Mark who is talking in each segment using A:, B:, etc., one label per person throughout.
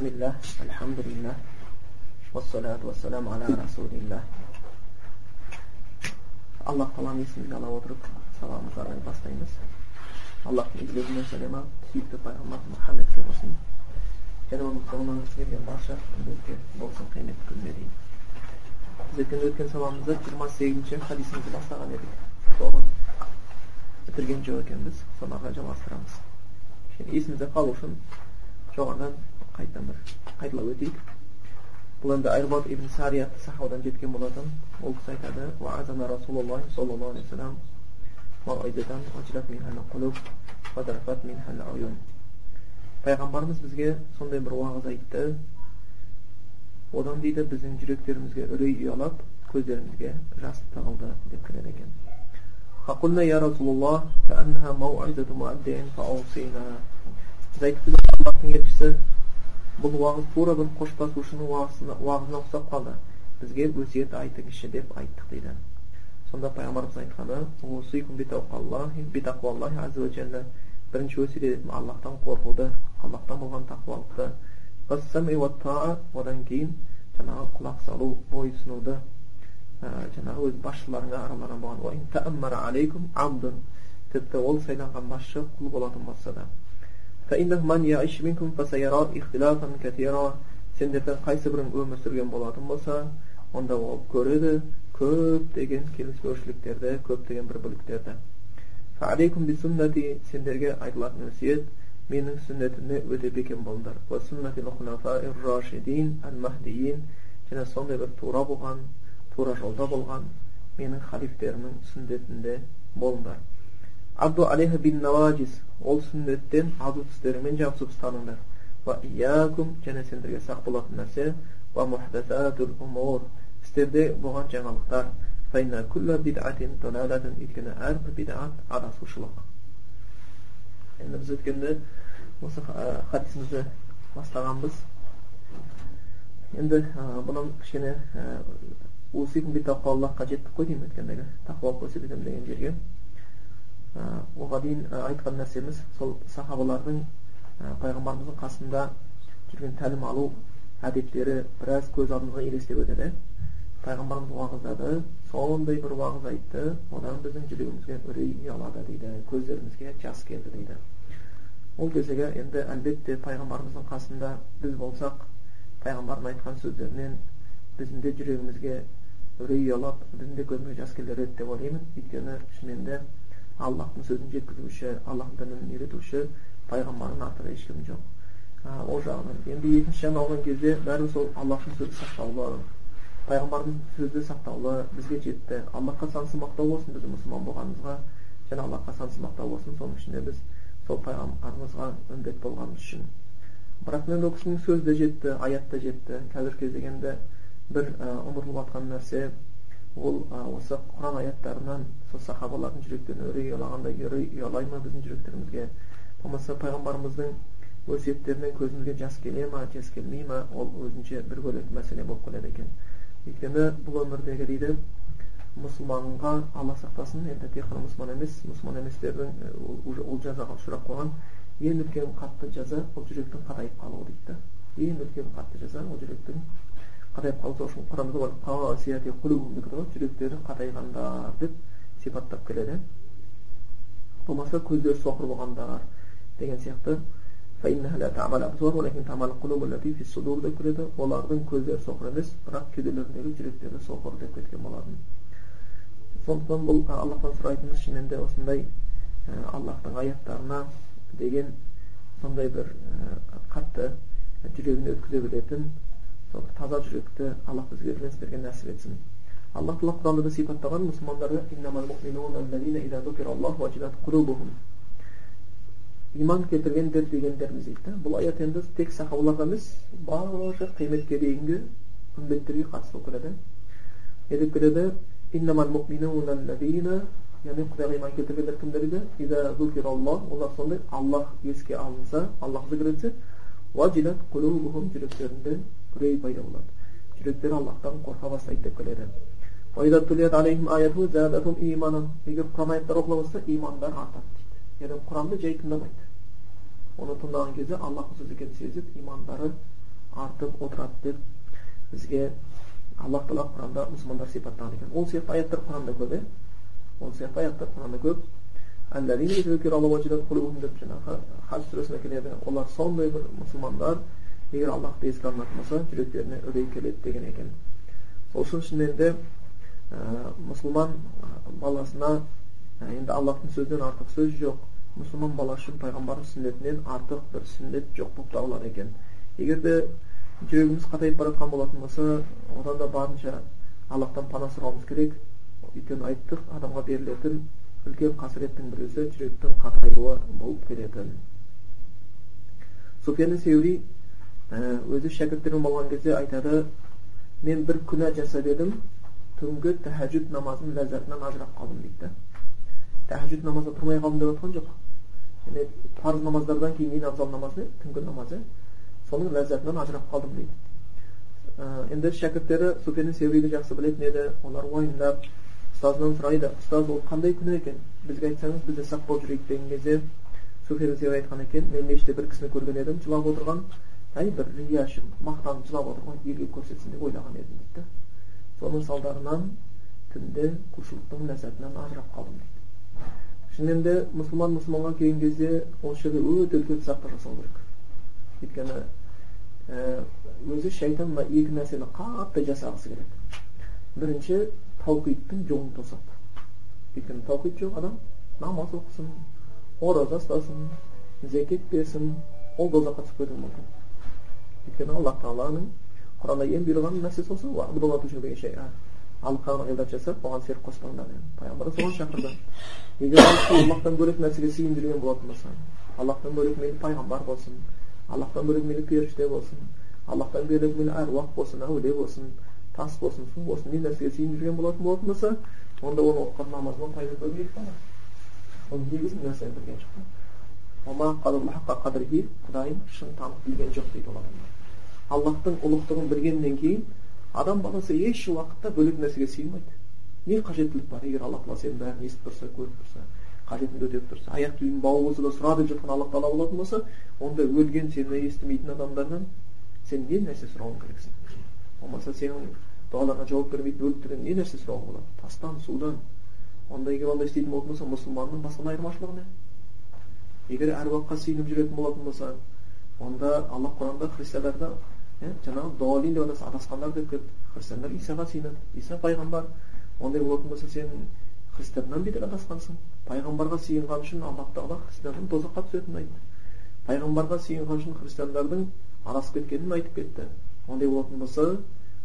A: Bismillah, elhamdülillah, ve salatu ve selamu ala Resulillah. Allah talan ismiyle Allah'a oturup salamımızı arayı bastayınız. Allah'ın izlediğinden selama, sevgili Peygamber Muhammed Kıbrısı'nın yanıma mutluluklarınız gereken başa ülke olsun kıymetli günleri. Zaten ötken sabahımızda 28. hadisimizi başlayan edik. Doğru. Bitirgen jo'y ekanmiz, biz, sonraga jamlashtiramiz. Şimdi esimizde qolsin. Jo'g'adan ары қарай жалғастырамыз есімізде қалу үшін жоғарыдан қайтадан бір қайталап өтейік бұл енді айрбат ибн сария атты сахабадан жеткен болатын ол кісі айтады расулаллах саллаллаху алейhi пайғамбарымыз бізге сондай бір уағыз айтты одан дейді біздің жүректерімізге үрей ұялап көздерімізге жас тығылды деп келеді екен فقلنا يا رسول الله كأنها موعظة مؤدع فأوصينا біз айттық аллахтың елшісі бұл уағыз тура бір қоштасушының уағызына ұқсап қалды. Бізге өсиет айтыңызшы деп айттық дейді. Сонда пайғамбарымыз айтқаны бірінші өсиет ететінім аллахтан қорқуды аллахтан болған тақуалықты. Одан кейін жаңағы құлақ салу бойұсынуды жаңағы өз басшыларыңа араларынан болған. Тіпті ол сайланған басшы құл болатын болса да. فإنه من يعيش منكم فسيرى اختلافا كثيرا сендерден қайсы бірің өмір сүрген болатын болса онда ол көреді көптеген келіспеушіліктерді көптеген бір бүліктерді сендерге айтылатын өсиет менің сүннетіме өте бекем болыңдар және сондай бір тура болған тура жолда болған менің халифтерімнің сүннетінде болыңдар абду алейха бин наважис ол сүннеттен азу тістеріңмен жабысып ұстаныңдар ва иякум және сендерге сақ болатын нәрсе ва мухдасатул умур істерде болған жаңалықтар файна кулла бидатин далалатин өйткені әрбір бидат адасушылық енді біз өткенде осы хадисімізді бастағанбыз енді бұдан кішкене аллахқа жеттік қой деймін өткендегі тақуалық көрсетемін деген жерге оған дейін айтқан нәрсеміз сол сахабалардың пайғамбарымыздың қасында жүрген тәлім алу әдеттері біраз көз алдымызға елестеп өтеді. Пайғамбарымыз уағыздады сондай бір уағыз айтты одан біздің жүрегімізге үрей ұялады дейді көздерімізге жас келді дейді. Ол кездегі енді әлбетте пайғамбарымыздың қасында біз болсақ пайғамбардың айтқан сөздерінен біздің де жүрегімізге үрей ұялап біздің де көзімізге жас келер еді деп ойлаймын. Өйткені шынымен де аллахтың сөзін жеткізуші аллахтың дінін үйретуші пайғамбардың артында ешкім жоқ ол жағынан енді екінші жағынан алған кезде бәрі сол аллахтың сөзі сақтаулы пайғамбардың сөзі сақтаулы бізге жетті аллахқа сансыз мақтау болсын біздің мұсылман болғанымызға және аллахқа сансыз мақтау болсын соның ішінде біз сол пайғамбарымызға үмбет болғанымыз үшін бірақ енді ол кісінің сөзі де жетті аят та жетті қазіргі кезде енді бір ұмытылып жатқан нәрсе ол осы құран аяттарынан сол сахабалардың жүректеріне үрей ұялағандай үрей ұялай ма біздің жүректерімізге болмаса пайғамбарымыздың өсиеттерінен көзімізге жас келе ма жас келмей ма ол өзінше бір бөлек мәселе болып келеді екен өйткені бұл өмірдегі дейді мұсылманға алла сақтасын енді тек қана мұсылман емес мұсылман еместердің ол жазаға ұшырап қойған ең үлкен қатты жаза ол жүректің қатайып қалуы дейді ең үлкен қатты жаза ол жүректің қатайып қалса үшін құранымызда бар жүректері қатайғандар деп сипаттап келеді. Болмаса көздері соқыр болғандар деген сияқты. Олардың көздері соқыр емес бірақ кеуделеріндегі жүректері соқыр деп кеткен болатын. Сондықтан бұл аллахтан сұрайтынымыз шынымен де осындай аллахтың аяттарына деген сондай бір қатты жүрегіне өткізе білетін сол таза жүректі аллах бізге бізге нәсіп етсін. Аллах тағала құранда да сипаттаған мұсылмандарды иман келтіргендер дегендеріміз дейді да бұл аят енді тек сахабаларға емес барша қияметке дейінгі үмбеттерге қатысты болып келеді деп келеді яғни құдайға иман келтіргендер кімдер еді олар сондай аллах еске алынса аллах зікір етсе жүректерінде үрей пайда болады жүректері аллахтан қорқа бастайды деп келеді егер құран аяттар оқыла бастаса имандар артады дейді яғни құранды жай тыңдамайды оны тыңдаған кезде аллахтың сөзі екенін сезіп имандары тартып отырады деп бізге аллах тағала құранда мұсылмандар сипаттаған екен ол сияқты аяттар құранда көп иә ол сияқты аяттар құранда көп деп жаңағы хаж сүресінде келеді олар сондай бір мұсылмандар егер аллахты еске алынатын болса жүректеріне үрей келеді деген екен сол үшін шынымен де мұсылман баласына енді аллахтың сөзінен артық сөз жоқ мұсылман бала үшін пайғамбардың сүннетінен артық бір сүннет жоқ болып табылады екен егер де жүрегіміз қатайып бара жатқан болатын болса одан да барынша аллахтан пана сұрауымыз керек өйткені айттық адамға берілетін үлкен қасіреттің бірісі жүректің қатаюы болып келетін суфиян сеури өзі шәкірттермен болған кезде айтады мен бір күнә жасап едім түнгі тәхәжүд намазының ләззатынан ажырап қалдым дейді да тәхәжүд намазда тұрмай қалдым деп жатқан жоқ және парыз намаздардан кейін ең абзал намаз не түнгі намаз соның ләззатынан ажырап қалдым дейді енді шәкірттері суфиян севриді жақсы білетін еді олар уайымдап ұстазынан сұрайды ұстаз ол қандай күнә екен бізге айтсаңыз біз де сақ болып жүрейік деген кезде суфиян севри айтқан екен мен мешітте бір кісіні көрген едім жылап отырған әй бір рияшыл мақтанып жылап отырған елге көрсетсін деп ойлаған едім дейді соның салдарынан түнде құлшылықтың ләззатынан ажырап қалдым. Дейді шынымен де мұсылман мұсылманға келген кезде осы жерде өте үлкен сақтық жасау керек. Өйткені өзі шайтан мына екі нәрсені қатты жасағысы келеді бірінші таухидтың жолын тосады өйткені таухид жоқ адам намаз оқысын ораза ұстасын зекет берсін ол дозаққа түсіп кетуі мүмкін. Өйткені аллах тағаланың құранда ең бұйырған нәрсесі осы деген шей аллахқа ғибадат жасап оған серік қоспаңдар пайғамбар соған шақырды егер аллахтан бөлек нәрсеге сыйынып жүрген болатын болса аллахтан бөлек мейлі пайғамбар болсын аллахтан бөлек мейлі періште болсын аллахтан бөлек мейлі әруақ болсын әулие болсын тас болсын су болсын не нәрсеге сыйынып жүрген болатын болатын болса онда оны оқыған намазынан пайда көрмейді бала ол негізгі нәрсені білген жоқ құдайын шын танып білген жоқ дейді ол адамдар аллахтың ұлықтығын білгеннен кейін адам баласы еш уақытта бөлек нәрсеге сыймайды не қажеттілік бар егер алла тағала сенің бәрін естіп тұрса көріп тұрса қажетіңді өтеп тұрса аяқ киімің бауы болса да сұра деп жатқан алла тағала болатын болса онда өлген сені естімейтін адамдардан сен не нәрсе сұрауың керексің болмаса сенің дұғаларыңа жауап бермейтін өліктерден не нәрсе сұрауға болады тастан судан онда егер ондай істейтін болатын болса мұсылманның басқан айырмашылығы не егер әруаққа сыйынып жүретін болатын болса онда алла құранда христиандарда жаңағы долин деп атаса адасқандар деп кетті христиандар исаға сыйынады иса пайғамбар ондай болатын болса сен христианнан бетер адасқансың пайғамбарға сыйынған үшін алла тағала христиандардың тозаққа түсетінін айтты пайғамбарға сыйынған үшін христиандардың адасып кеткенін айтып кетті ондай болатын болса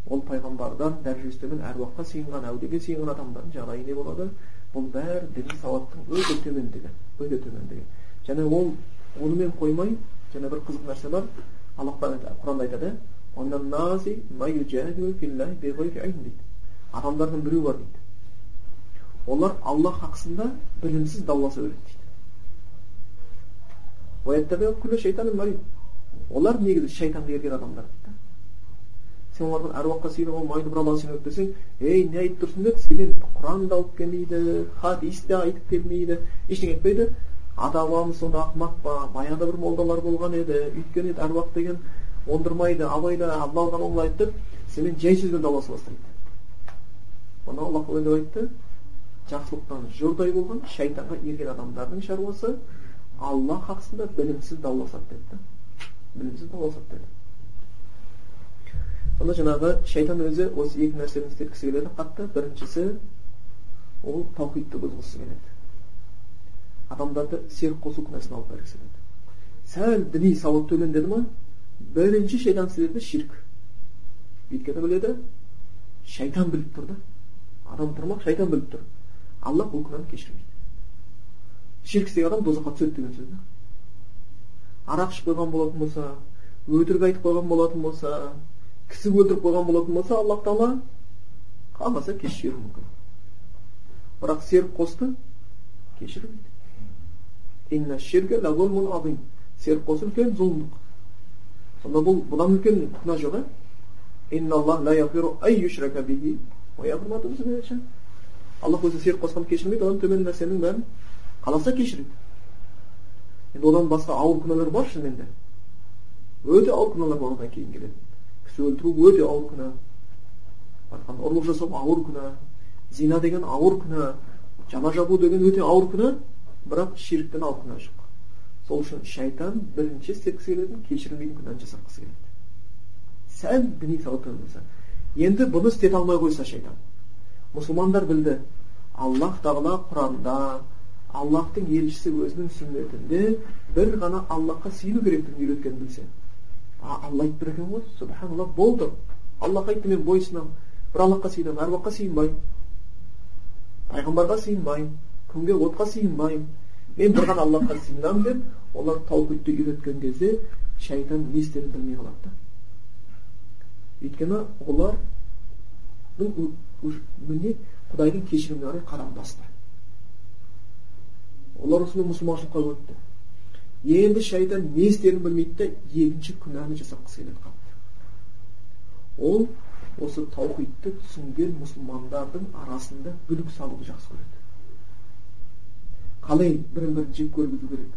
A: ол пайғамбардан дәрежесі төмен әруаққа сыйынған әулиеге сыйынған адамдардың жағдайы не болады бұл бәрі діни сауаттың өте төмендігі өте төмендігі және ол онымен қоймай және бір қызық нәрсе бар аллах құранда айтады адамдардың біреу бар дейді олар аллах хақысында білімсіз дауласа береді дейді олар негізі шайтанға ерген адамдар дейді сен олардан әруаққа сыйынып майды бір аллаға сыйынып десең ей не айтып тұрсың деп сенен құран да алып келмейді хадис те айтып келмейді ештеңе айтпайды сонда ақымақ па баяғыда бір молдалар болған еді өйткен еді әруақ деген оңдырмайды абайда алла ғана айтты деп сенімен жай сөзбен дауласа бастайды оны аллах деп айтты жақсылықтан жұрдай болған шайтанға ерген адамдардың шаруасы алла хақысында білімсіз дауласады деді білімсіз дауласады деді сонда жаңағы шайтан өзі осы екі нәрсені істеткісі келеді қатты біріншісі ол таухидты бұзғысы келеді адамдарды серік қосу күнәсіне алып келеді сәл діни сауат төмендеді ма бірінші шайтан істейтіні ширк өйткені біледі шайтан біліп тұр да адам тұрмақ шайтан біліп тұр алла бұл күнәні кешірмейді ширк істеген адам тозаққа түседі деген сөз да арақ ішіп қойған болатын болса өтірік айтып қойған болатын болса кісі өлтіріп қойған болатын болса аллах тағала қаласа кешіруі мүмкін бірақ серік қосты кешірмейді серік қосу үлкен зұлымдық сонда бұл бұдан үлкен күнә жоқ иә аллах өзі серік қосқан кешірмейді одан төмен нәрсенің бәрін қаласа кешіреді енді одан басқа ауыр күнәлар бар шынымен де өте ауыр күнәлар бар одан кейін келеді кісі өлтіру өте ауыр күнә айтқанда ұрлық жасау ауыр күнә зина деген ауыр күнә жала жабу деген өте ауыр күнә бірақ ширктен күнә жоқ сол үшін шайтан бірінші істеткісі келетін кешірілмейтін күнәні жасатқысы келеді сәл діни сауаттан енді бұны істете алмай қойса шайтан мұсылмандар білді аллах тағала құранда аллахтың елшісі өзінің сүннетінде бір ғана аллахқа сыйыну керектігін үйреткенін білсе а алла айтып тұр екен ғой субханалла болды аллах айтты мен бойсынамын бір аллахқа сыйынамын әруаққа сыйынбаймын пайғамбарға сыйынбаймын күнге отқа сыйынбаймын мен бір ғана аллахқа сыйынамын деп олар таухидты үйреткен кезде шайтан не істерін білмей қалады да. Өйткені олардың міне құдайдың кешіріміне қарай қадам басты олар осымен мұсылманшылыққа өтті енді шайтан не істерін білмейді да екінші күнәні жасатқысы келеді қатты ол осы таухидты түсінген мұсылмандардың арасында бүлік салуды жақсы көреді. Қалай бірін бірін жек көргізу керек?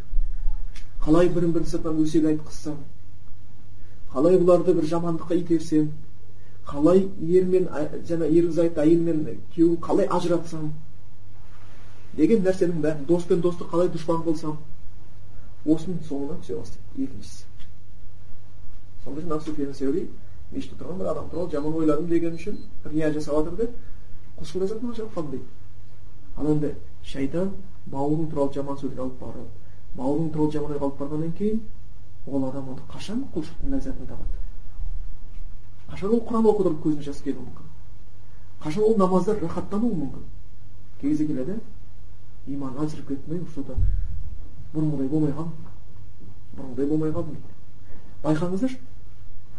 A: Қалай бірін бірін сыртынан өсек айтқызсам қалай бұларды бір жамандыққа итерсем қалай ер мен жаңа ерлі зайыпты әйел мен күйеуін қалай ажыратсам деген нәрсенің бәрін дос пен досты қалай дұшпан қылсам осының соңынан түсе бастайды екіншісі. Сонда жаңағы суфиян сеури мешітте тұрған бір адам туралы жаман ойладым деген үшін рия жасап жатыр деп құлшылық жасап мына дейді ал енді шайтан бауырың туралы жаман сөзге алып барып бауырың туралы жаман ойға алып барғаннан кейін ол адам онда қашан құлшылықтың ләззатын табады қашан ол құран оқыдырып көзіне жас келуі мүмкін қашан ол намазда рахаттануы мүмкін кей кезде келеді иманы әлсіреп кетті ме что то бұрынғыдай болмай қалдым бұрынғыдай болмай қалдым дейді байқаңыздаршы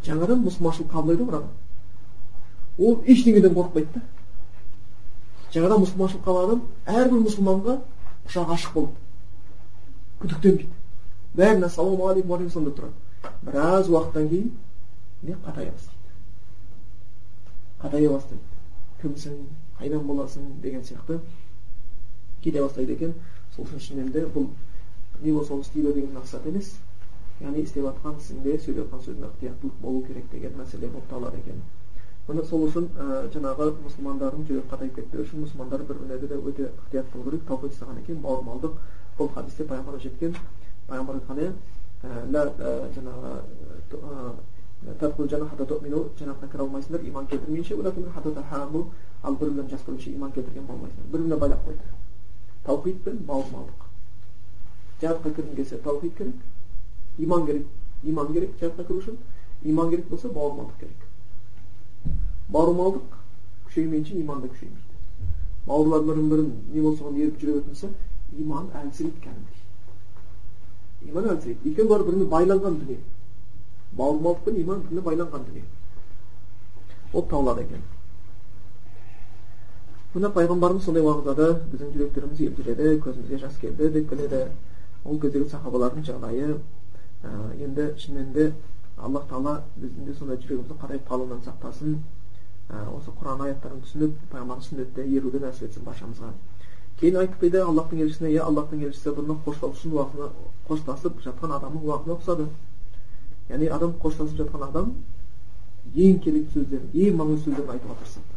A: жаңадан мұсылманшылық қабылдайды бір адам ол ештеңеден қорықпайды да жаңадан мұсылманшылық қабылдаған адам әрбір мұсылманға құшағы ашық болады күдіктенбейді бәріне ассалаумағалейкум деп тұрады. біраз уақыттан кейін не қатая бастайды қатая бастайды кімсің қайдан боласың деген сияқты кете бастайды екен. сол үшін шынымен бұл не болса соны істей бер деген мақсат емес. яғни істеп жатқан ісіңде сөйлеп жатқан сөзіңде ықтияттылық болу керек деген мәселе болып табылады екен. Міне сол үшін ә, жаңағы мұсылмандардың жүрегі қатайып кетпеу үшін мұсылмандар бір біріне де өте ықтият болу керек таухид ұстағаннан кейін бауырмалдық бұл хадисте пайғамбар жеткен пайғамбар айтқан иә жаңағы жәннатқа кіре алмайсыңдар иман келтірмейінше ал бір бірін жас көргенше иман келтірген болмайсыңдар бір біріне байлап қойды. Таухид пен бауырмалдық жәннатқа кіргің келсе таухид керек иман керек иман керек жәннатқа кіру үшін иман керек болса бауырмалдық керек. Бауырмалдық күшеймейінше иман да күшеймейді бауырлар бірін не болса соған еріп жүре беретін болса иман әлсірейді кәдімгідей иман әлсірейді екеуі бәрі біріне байланған дүние бауырмалдық пен иман біріне байланған дүние ол табылады екен мына пайғамбарымыз сондай уағыздады біздің жүректеріміз елжіреді көзімізге жас келді деп келеді ол кездегі сахабалардың жағдайы енді шынымен де аллах тағала біздің де сондай жүрегімізді қатайып қалуынан сақтасын осы құран аяттарын түсініп пайғамбардың сүннетте еруді нәсіп етсін баршамызға. Кейін айтып дейді аллахтың елшісіне иә аллахтың елшісі бұны қоштасу уақытына қоштасып жатқан адамның уақытына ұқсады яғни адам қоштасып жатқан адам ең керек сөздерін ең маңызды сөздерін айтуға тырысады.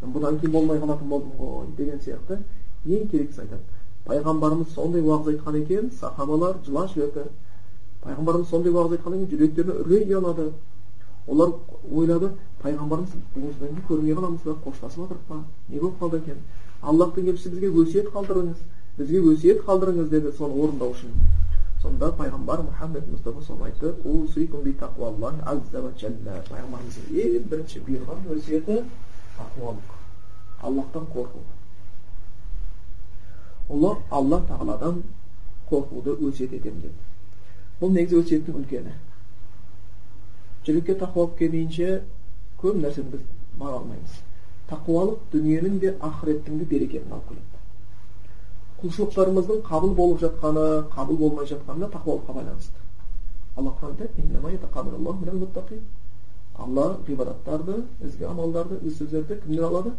A: Бұдан кейін болмай қалатын болдым ғой деген сияқты ең керектісін айтады. Пайғамбарымыз сондай уағыз айтқан екен сахабалар жылап жіберді пайғамбарымыз сондай уағыз айтқаннан кейін жүректеріне үрей ұялады. Олар ойлады пайғамбарымыз осыдан кейін көрмей қаламыз ба? Қоштасып жатырық па? Не болып қалды екен? Аллахтың елшісі бізге өсиет қалдырыңыз бізге өсиет қалдырыңыз деді соны орындау үшін. Сонда пайғамбар мұхаммед мұстафа соны айтты пайғамбарымыздың ең бірінші бұйырған өсиеті тақуалық. Аллахтан қорқу. Ұлы алла тағаладан қорқуды өсиет етемін деді. Бұл негізі өсиеттің үлкені. Жүрекке тақуалық келмейінше көп нәрсені біз бара алмаймыз тақуалық дүниенің де ақыреттің де берекетін алып келеді құлшылықтарымыздың қабыл болып жатқаны қабыл болмай жатқанына тақуалыққа байланысты алла құранда алла ғибадаттарды ізгі амалдарды із сөздерді кімнен алады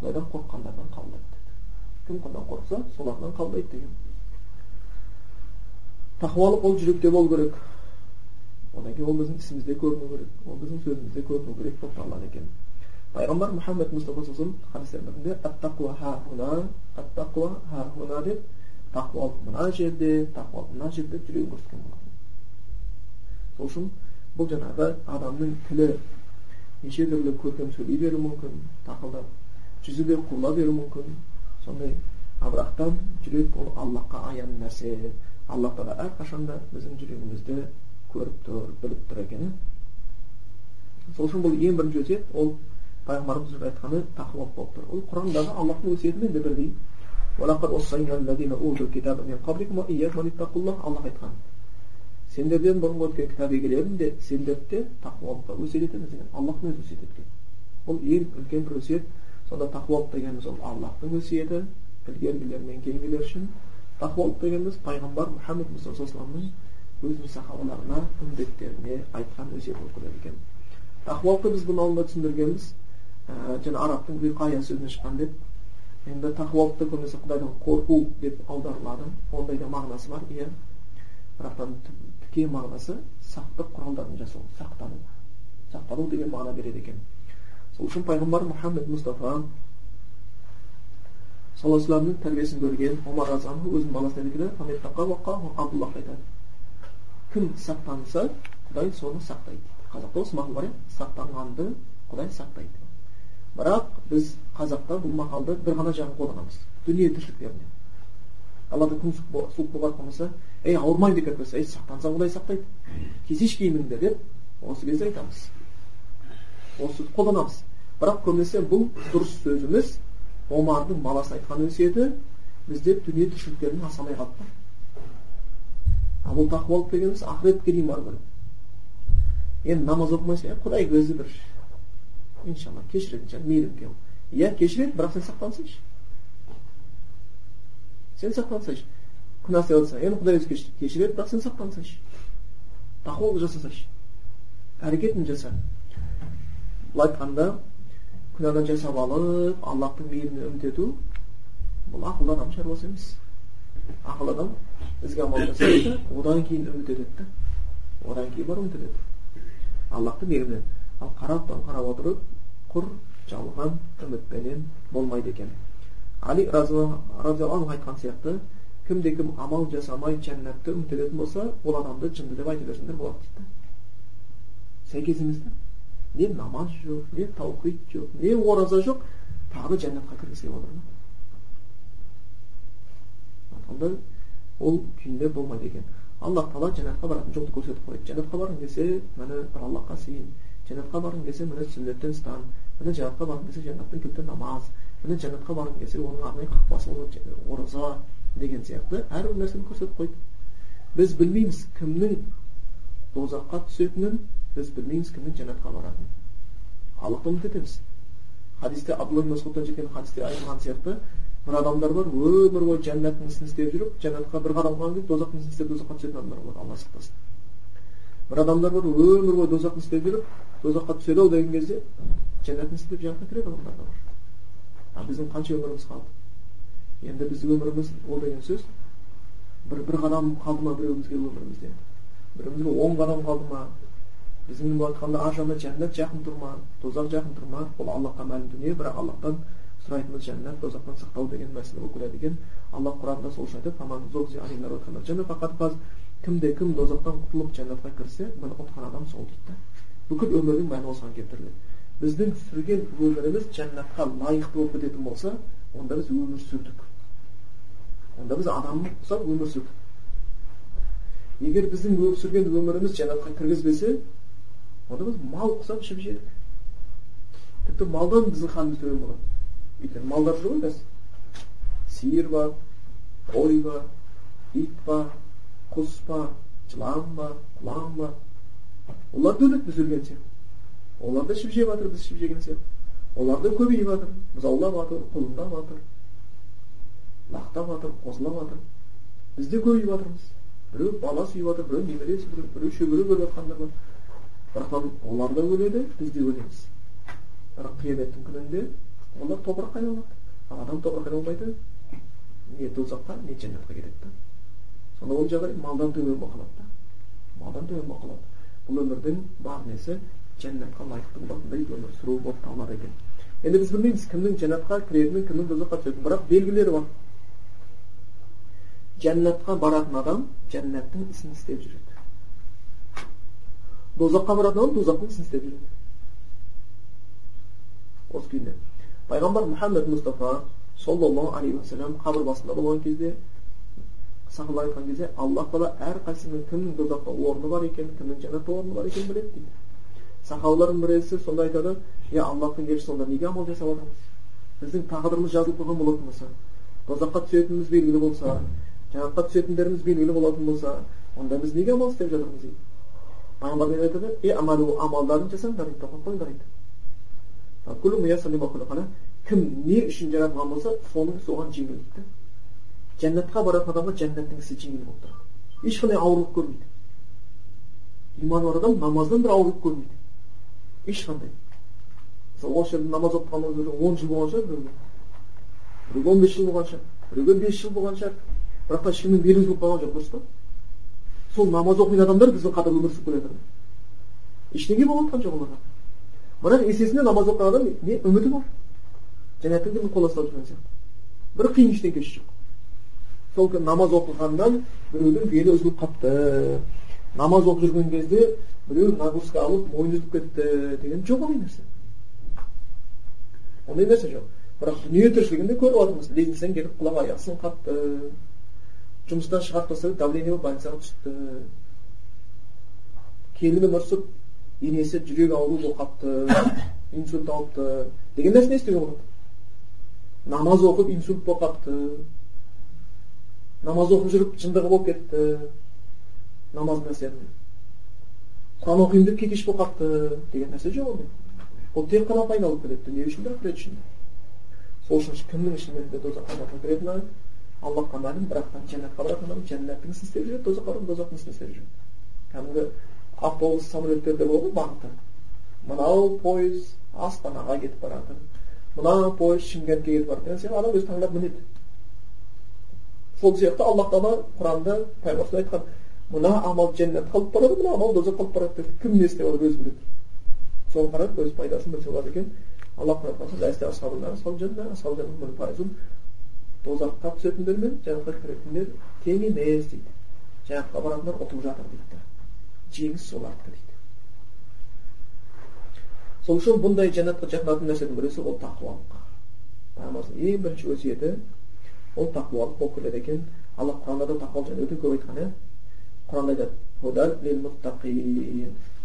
A: құдайдан қорыққандардан қабылдайды деді кім құдайдан қорықса солардан қабылдайды деген тақуалық ол жүректе болу керек одан кейін ол біздің ісімізде көріну керек ол біздің сөзімізде көріну керек болып табылады екен пайғамбар мұхаммед мұстафа саллаллаху деп тақуалық мына жерде тақуалық мына жерде жүрегін көрсеткен болатын сол үшін бұл жаңағы адамның тілі неше түрлі көркем сөйлей беруі мүмкін тақылдап жүзі де құбыла беруі мүмкін сондай ал бірақтан жүрек ол аллахқа аян нәрсе аллах тағала әрқашанда біздің жүрегімізді көріп тұр біліп тұр екен сол үшін бұл ең бірінші өсиет ол пайғамбарымыз айтқаны тақуалық болып тұр ол құрандағы аллахтың өсиетімен де бірдей аллах айтқан сендерден бұрынғы өткен кітап егелерін де сендерді де тақуалыққа өсиет етеміз деген аллахтың өзі өсиет еткен бұл ең үлкен бір өсиет сонда тақуалық дегеніміз ол аллахтың өсиеті ілгергілер мен кейінгілер үшін тақуалық дегеніміз пайғамбар мұхаммед мұстафа саллаллаху өзінің сахабаларына үмбеттеріне айтқан өсиет болып келеді екен тақуалықты біз бұның алдында түсіндіргенбіз ә, жаңа арабтың виқая сөзінен шыққан деп енді тақуалықты көбінесе құдайдан қорқу деп аударылады ондай да мағынасы бар иә бірақтан тіке мағынасы сақтық құралдарын жасау сақтану сақтану деген мағына береді екен сол үшін пайғамбар мұхаммед мұстафа саллаллаху алейhi тәрбиесін көрген омар өзінің баласына айтады кім сақтанса құдай соны сақтайды қазақта осы мақал бар иә сақтанғанды құдай сақтайды бірақ біз қазақта бұл мақалды бір ғана жағын қолданамыз дүние тіршіліктеріне аллада күн суық болып жатқан болса ей ауырмайды деп болса ей сақтансаң құдай сақтайды кесеш киіміңді деп осы кезде айтамыз осы қолданамыз бірақ көбінесе бұл дұрыс сөз емес омардың баласына айтқан өсиеті бізде дүние тіршіліктерін аса алмай қалды ал тақуалық дегеніміз ақыретке дейін бару керек енді намаз оқымайсың құдай өзі бір иншалла кешіретін шығар мейірімге иә кешіреді бірақ сен сақтансайшы сен сақтансайшы күнә істеп жатсаң енді құдай өзі кешіреді бірақ сен сақтансайшы тақуалық жасасайшы әрекетін жаса былай айтқанда күнәдан жасап алып аллахтың мейіріміне үміт ету бұл ақылды адам шаруасы емес ақылды адам ізгі амал жасайды одан кейін үміт етеді да одан кейін барып үміт етеді аллахтың мейірімінен ал қараптан қарап отырып құр жалған үмітпенен болмайды екен али разиаллаху айтқан сияқты кімде кім амал жасамай жәннатты үміт ететін болса ол адамды жынды деп айта берсеңдер болады дейді да сәйкес емес та не намаз жоқ не таухид жоқ не ораза жоқ тағы жәннатқа кіргісі келіп отыр онда ол күйінде болмайды екен аллах тағала жәннатқа баратын жолды көрсетіп қойды жәннатқа барғың келсе міне бір аллахқа сыйын жәннатқа барғың келсе міне сүннеттен ұстан міне жәннатқа барғың келсе жәннаттың кілті намаз міне жәннатқа барғың келсе оның арнайы қақпасы ораза деген сияқты әрбір нәрсені көрсетіп қойды біз білмейміз кімнің дозаққа түсетінін біз білмейміз кімнің жәннатқа баратынын аллахты үміт етеміз хадисте абдулла масудтан жеткен хадисте айтылған сияқты бір адамдар бар өмір бойы жәннаттың ісін істеп жүріп жәннатқа бір қадам қалған кезде дозақтың ісін істеп дозаққа түсетін адамдар болады алла сақтасын. Бір адамдар бар өмір бойы дозақтың істеп жүріп дозаққа түседі ау деген кезде жәннаттың істеп жәннатқа кіретін адамдар да бар. А біздің қанша өміріміз қалды? Енді біздің өміріміз ол деген сөз бір бір қадам қалды ма біреуімізге өмірімізде біреуімізге он қадам қалды ма? Біздің айтқанда ар жағында жәннат жақын тұр ма? Тозақ жақын тұр ма? Ол аллахқа мәлім дүние бірақ аллахтан сұрайтынымыз жәннат тозақтан сақтау деген мәселе болып келеді екен аллах құранда сол үшін айтады кімде кім тозақтан құтылып жәннатқа кірсе міне ұтқан адам сол дейді да бүкіл өмірдің мәні осыған келтіріледі біздің сүрген өміріміз жәннатқа лайықты болып кететін болса онда біз өмір сүрдік онда біз адам ұқсап өмір сүрдік егер біздің сүрген өміріміз жәннатқа кіргізбесе онда біз мал құсап ішіп жедік тіпті малдан біздің халіміз төмен болады өйткені малдар ғой қазір сиыр бар қой бар ит бар құс бар жылан бар құлан бар олар да өледі біз өлген сияқты олар да ішіп жеп жатыр біз ішіп жеген сияқты олар да көбейіп жатыр бұзаулап жатыр құлындап жатыр лақтап жатыр қосылып жатыр біз де көбейіп жатырмыз біреу бала сүйіп жатыр біреу немере біреу шөбере көріп жатқандар бар бірақтан олар да өледі біз де өлеміз бірақ қияметтің күнінде олар топыраққа айналады ал адам топыраққа айналмайды не тозаққа не жәннатқа кетеді да сонда ол жағдай малдан төмен болып қалады да малдан төмен болып қалады бұл өмірдің бар несі жәннатқа лайықты болатындай өмір сүру болып табылады екен енді біз білмейміз кімнің жәннатқа кіретінін кімнің тозаққа түсетінін бірақ белгілері бар жәннатқа баратын адам жәннаттың ісін істеп жүреді дозаққа баратын адам дозақтың ісін істеп жүреді осы күйінде пайғамбар мұхаммед мұстафа саллаллаху алейхи уассалам қабір басында болған кезде сахабалар айтқан кезде аллах тағала әрқайсысының кімнің дозақта орны бар екенін кімнің жәннатта орны бар екенін біледі дейді сахабалардың біресі сонда айтады иә аллахтың елшісі сонда неге амал жасап жатырмыз біздің тағдырымыз жазылып қойған болатын болса тозаққа түсетініміз белгілі болса жәннатқа түсетіндеріміз белгілі болатын болса онда біз неге амал істеп жатырмыз дейді пайғамбар айтады е амалу амалдарын жасаңдар дейді тоқтатпаңдар дейді кім не үшін жаратылған болса соның соған жеңіл дейді жәннатқа баратын адамға жәннаттың ісі жеңіл болып тұрады ешқандай ауырлық көрмейді иманы бар адам намаздан бір ауырлық көрмейді ешқандай мысалы осы жерде намаз оқығанымыз бір он жыл болған шығар біреуге біреуге он бес жыл болған шығар біреуге бес жыл болған шығар бірақ та ешкімнің белгісі болып қалған жоқ дұрыс па сол намаз оқитын адамдар біздің қатар өмір сүріп келе жатыр ештеңе болып жатқан жоқ оларға бірақ есесіне намаз оқыған адам не үміті бар. Жәннаттың қол ұстап жүрген сияқты бір қиын ештеңкесі жоқ. Сол намаз оқығаннан біреудің белі үзіліп қалыпты намаз оқып жүрген кезде біреу нагрузка алып мойны үзіліп кетті деген жоқ ондай нәрсе. Ондай нәрсе жоқ. Бірақ дүние тіршілігінде көріп жатырмыз лестницадан кетіп құлап аяғы сынып жұмыстан шығарып тастады давление болып больницаға түсіпті. Келіні ұрысып енесі жүрегі ауру болып қалыпты инсульт алыпты деген нәрсені естуге болады намаз оқып инсульт болып қалыпты намаз оқып жүріп жындығы болып кетті намаздың әсерінен құран оқимын деп кекеш болып қалыпты деген нәрсе жоқ ондай ол тек қана пайда алып келеді дүние үшін де ақырет үшін де сол үшін кімнің шынымен де тозаққа кіретіні аллахқа мәлім бірақ та жәннатқа баратын адам жәннаттың ісін істеп жүреді тозаққа баратын тозақтың ісін істеп жүреді кәдімгі автобус самолеттерде болады ғой бағыты мынау пойыз астанаға кетіп бара жатыр мына пойыз шымкентке кетіп бара жатыр сияқты адам өзі таңдап мінеді сол сияқты аллах тағала құранда пайғамбар айтқан мына амал жәннатқа алып барады мына амал тозаққа алып барады деп кім не істеп жатыр өзі біледі соған қарап өз пайдасын білсе болады екен тозаққа түсетіндер мен жәннатқа кіретіндер тең емес дейді жәннатқа баратындар ұтылып жатыр дейді жеңіс солардікі дейді. Сол үшін бұндай жәннатқа жақындататын нәрсенің бірісі ол тақуалық. Пайғамбарымыздың ең бірінші өсиеті ол тақуалық болып келеді екен. Алла құранда да тақуалық жайлы өте көп айтқан иә? Құранда айтады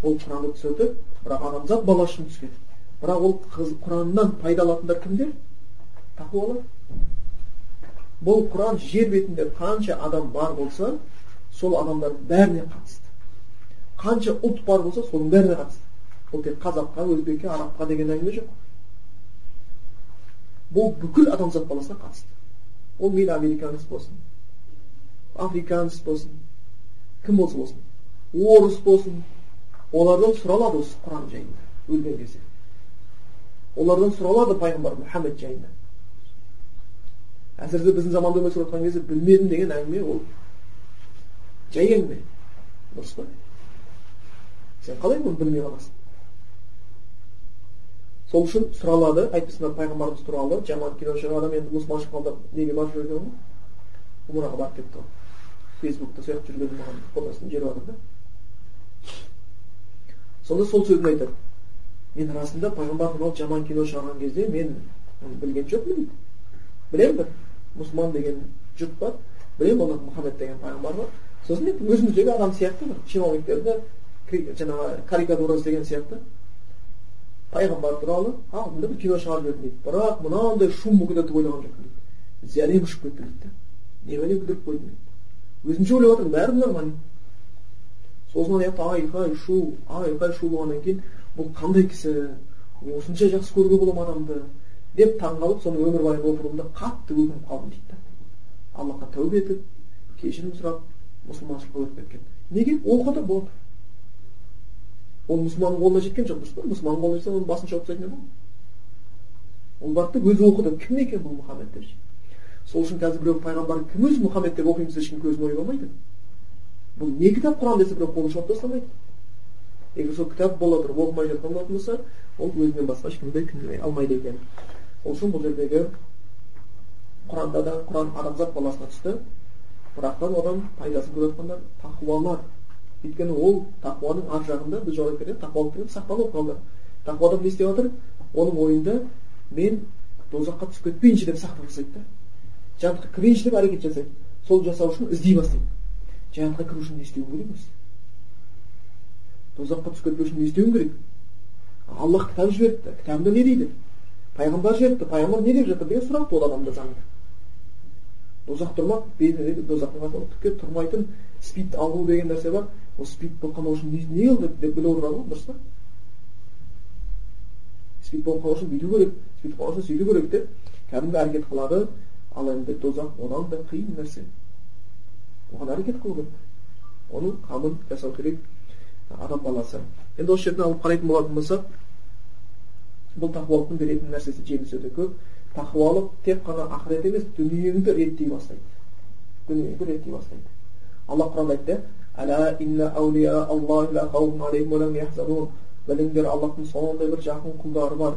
A: ол құранды түсірді бірақ адамзат бала үшін түскен. Бірақ ол құраннан пайда алатындар кімдер? Тақуалар бұл құран жер бетінде қанша адам бар болса сол адамдардың бәріне қатысты. Қанша ұлт бар болса соның бәріне қатысты. Бұл тек қазаққа өзбекке арабқа деген әңгіме жоқ. Бұл бүкіл адамзат баласына қатысты. Ол мейлі американец болсын африканец болсын кім болса болсын орыс болсын олардан сұралады осы құран жайында өлген кезде. Олардан сұралады пайғамбар мұхаммед жайында. Әсіресе біздің заманда өмір сүріп жатқан кезде білмедім деген әңгіме ол. Жай әңгіме. Дұрыс па сен қалай оны білмей қаласың? Сол үшін сұралады айтпасында пайғамбарымыз туралы жаман кино шығарған адам енді мұсылман шыққанда неге барып жүр екен ғой умраға барып кетті ғой фейсбукта сол жақта жүргенде маған фотосын жіберіп жатыр да. Сонда сол сөзін айтады. Мен расында пайғамбар туралы жаман кино шығарған кезде мен білген жоқпын дейді. Білемін бір мұсылман деген жұрт бар. Білемін олар мұхаммед деген пайғамбар бар. Сосын мен өзіміздегі адам сияқты бір чиновниктерді жаңағы карикатура істеген сияқты пайғамбар туралы алдында бір кино шығарып жібердім дейді бірақ мынандай шум кетеді деп ойлаған жоқпын дейді зәрем ұшып кетті дейді да немене бүлдіріп қойдым дейді өзімше ойлап жатырмын бәрі нормально сосын ана жақта айқай шу айқай шу болғаннан кейін бұл қандай кісі осынша жақсы көруге бола ма адамды деп таңғалып соның өмірбаянын оқыдым қатты өкініп қалдым дейді да аллахқа тәубе етіп кешірім сұрап мұсылманшылыққа өтіп кеткен неге оқыды болды ол мұсылманның қолына жеткен жоқ дұрыс па мұсылманның қолына жетсе оның басын шауып тастайтын еді ол. Барды да өзі оқыды. Кім екен бұл мұхаммед деп сол үшін қазір біреу пайғамбар кім өзі мұхаммед деп оқимыз ешкім көзін ойып алмайды? Бұл не кітап құран десе біреу қолын шауып тастамайды. Егер сол кітап бола тұрып оқымай жатқан болатын болса ол өзінен басқа ешкімді кінәлай алмайды екен. Сол үшін бұл жердегі құранда да құран адамзат баласына түсті. Бірақтан одан пайдасын көріп жатқандар тақуалар. Өйткені ол тақуаның ар жағында біз жауап береміз. Тақуалық деген сақтану құралдары. Тақуа адам не істеп жатыр оның ойында мен тозаққа түсіп кетпейінші деп сақтық жасайды да. Жәннатқа кірейінші деп әрекет жасайды. Сол жасау үшін іздей бастайды. Жәннатқа кіру үшін не істеуім керек өзі тозаққа түсіп кетпеу үшін не істеуім керек. Аллах кітап жіберіпті кітабында не дейді? Пайғамбар жіберіпті пайғамбар не деп жатыр деген сұрақ туады адамда заңда тозақ тұрмақ қасында түкке тұрмайтын спид ауру деген нәрсе бар. Ол спид болып қалмау үшін не қылды деп біліп отырған ғой дұрыс па спид болып қалу үшін бүйту керек спид болып қалу үшін сөйту керек деп кәдімгі әрекет қылады ал енді тозақ одан да қиын нәрсе. Оған әрекет қылу керек. Оның қамын жасау керек. Адам баласы. Енді осы жерден алып қарайтын болатын болсақ бұл тақуалықтың беретін нәрсесі жемісі өте көп. Тақуалық тек қана ақырет емес дүниеңді реттей бастайды. Дүниеңді реттей бастайды. Алла құранда айтты біліңдер аллахтың сондай бір жақын құлдары бар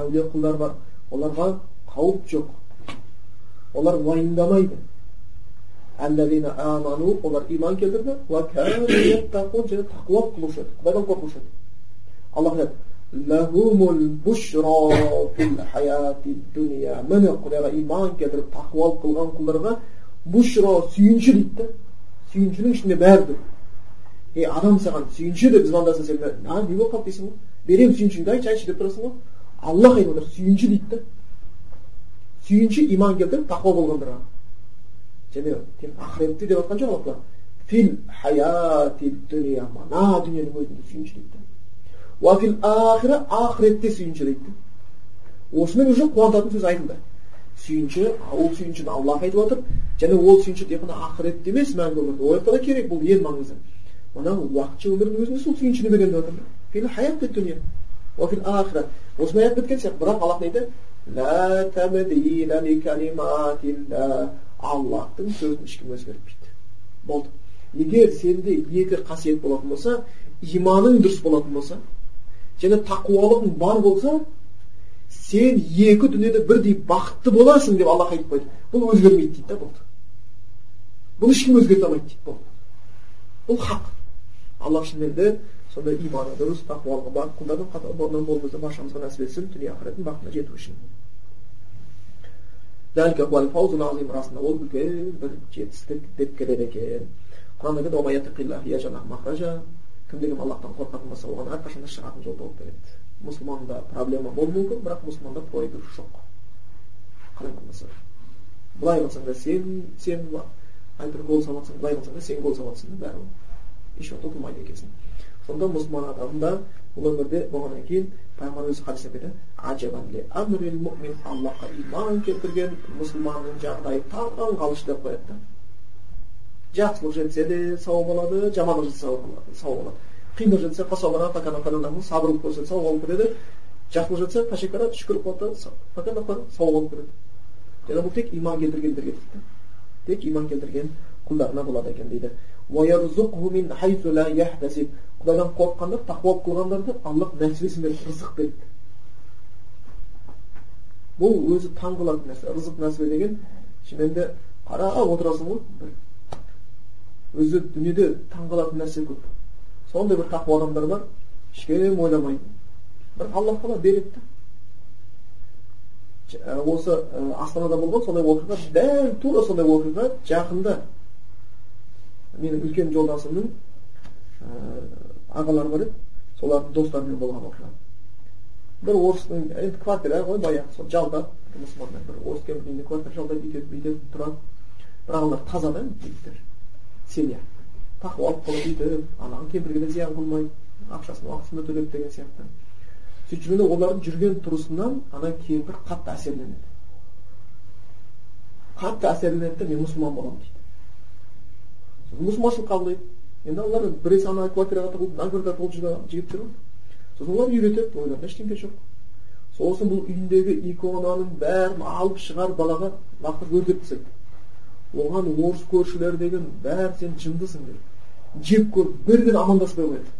A: әулие құлдар бар оларға қауіп жоқ олар уайымдамайды олар иман келтірді және тақуа қылушы құдайдан қорқушы еді аллах айтады міне құдайға иман келтіріп тақуалық қылған құлдарға бушро сүйінші дейді сүйіншінің ішінде бәрі тұр е адам саған сүйінші деп звондаса сен а не болып қалды дейсің ғой беремін сүйіншіңді айтшы айтшы деп тұрасың ғой аллах айтып отыр сүйінші дейді да сүйінші иман келтіріп тақуа болғандарға және тек ақыретте деп жатқан жоқ алла фил дүниенің өзінде сүйінші дейді ахира ақыретте сүйінші дейді осымен уже қуантатын сөз айтылды сүйінші ол сүйіншіні аллах айтып отыр. Және ол сүйінші тек қана ақыретте емес мәңгі өмірде ол да керек. Бұл ең маңызды. Мынау уақытша өмірдің өзінде сол сүйіншіні беремін деп жатыр осындай аят біткен сияқты. Бірақ аллах не аллахтың сөзін ешкім өзгертпейді. Болды. Егер сенде екі қасиет болатын болса иманың дұрыс болатын болса және тақуалығың бар болса сен екі дүниеде бірдей бақытты боласың деп аллах қойды. Бұл өзгермейді дейді да болды. Бұл ешкім өзгерте алмайды дейді болды. Бұл хақ. Алла де сондай иманы дұрыс тақуалығы бар құлдардың қатарынан болуымызды баршамызға нәсіп етсін дүние ақыреттің бақытына жету үшін. Расында ол үлкен бір жетістік деп келеді екен. Құранда кім деген аллахтан қорқатын болса оған әрқашанда шығатын жол болып келеді. Мұсылманда проблема болуы мүмкін бірақ мұсылманда проигрыш жоқ. Қалай болмаса. Былай қылсаң да сен сен әйтеуір гол салып жатсаң былай қылсаң да сен гол салып жатрсың да бәрі. Ешуақытта ұтылмайды екенсің. Сонда мұсылман адам да бұл өмірде болғаннан кейін пайғамбар өзі хадисте айтады аллахқа иман келтірген мұсылманның жағдайы таң қалыш деп қояды да. Жақсылық жетсе де сау болады жамандық жетсе сау болады қиындық жетсе сабырлық көрсетсе сау болып кетеді жақсылық жетсе ташекара шүкір қылады сау болып кетеді және бұл тек иман келтіргендерге дейді тек иман келтірген құлдарына болады екен дейді құдайдан қорыққандар тақуалық қылғандарды аллах нәтижесін беріп рызық береді бұл өзі таң қалатын нәрсе рызық нәсібе деген шынымен де қарап отырасың ғой бір өзі дүниеде таң қалатын нәрсе көп сондай бір тақуа адамдар бар. Ешкім ойламайды бірақ аллах тағала береді да осы астанада болған сондай оқиға дәл тура сондай оқиға жақында менің үлкен жолдасымның ағалары бар еді. Солардың достарымен болған оқиға бір орыстың енді квартира ғой баяғы сол жалдап мұсылмандар бір орыс кемпір үйіне квартира жалдайды бүйтеді бүйтеді тұрады. Бірақ олар таза да жігіттер семья. Тақуалық қылып бүйтіп анаған кемпірге де зиян қылмайды ақшасын уақытысында төлеп деген сияқты. Сөйтіп жүргенде олардың жүрген тұрысынан ана кемпір қатты әсерленеді. Қатты әсерленеді да мен мұсылман боламын дейді. Мұсылманшылық қабылдайды. Енді олар біресе ана квартираға тығылып квартираға тығылып жүрген жігіттер ғой. Сосын олар үйретеді ойларында ештеңе жоқ. Сосын бұл үйіндегі иконаның бәрін алып шығар балаға лақтырып өртеп тастайды. Оған орыс көршілер деген бәрі сен жындысың деп. Жек көріп бірден амандаспай қояды.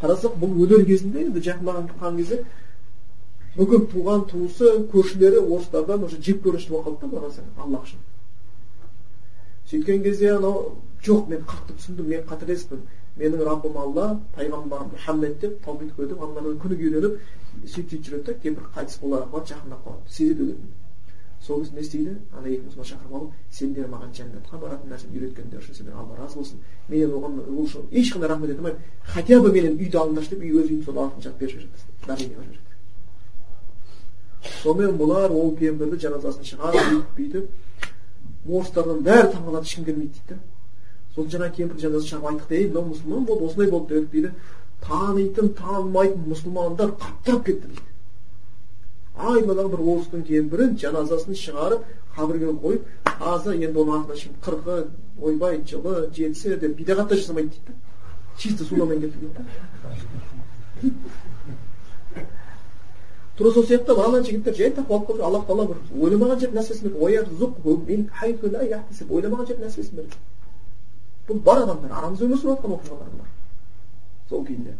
A: Қарасақ бұл өлер кезінде енді жақындаған тұрған кезде бүкіл туған туысы көршілері орыстардан уже жек көрінішті болып қалды да қарасаң аллах үшін. Сөйткен кезде анау жоқ мен қатты түсіндім мен қателеспін менің раббым алла пайғамбарым мұхаммед деп таубит қойдым аналардан күніге үйреніп сөйтіп сөйтіп жүреді да кемпір қайтыс бола қалады жақындап қалады. Сезеді сол кезде не істейді? Ана екі мұсылман шақырып алып сендер маған жәннатқа баратын нәрсені үйреткендер үшін сендер алла разы болсын. Менен оған ол үшін ешқандай рахмет айта алмаймын. Хотя бы менен үйді алыңдаршы деп өз үйдің сол артын жауып беріп жібереді дарение қылып жібереді сонымен бұлар ол кемпірді жаназасын шығарып бүйтіп бүйтіп орыстардан бәрі таңқалады ешкім келмейді дейді да. Сол жаңағы кемпірді жаназасын шығарып айттық ей мынау мұсылман болды осындай болды дедік дейді танитын танымайтын мұсылмандар қаптап кетті дейді. Айнадағы бір орыстың кемпірін жаназасын шығарып қабірге қойып таза енді оның артынан ешкім қырқы ойбай жылы жетісі деп бидағат та жасамайды дейді да чисто сунамен кетті дейді да тура сол сияқты ана жігіттер жай тақуалық қылып аллах тағала бір ойламаған жерде нәсібесін берді ойламаған жерде нәсібесін берді бұл бар адамдар арамызда өмір сүріп жатқан оқиғалар бар сол күйінде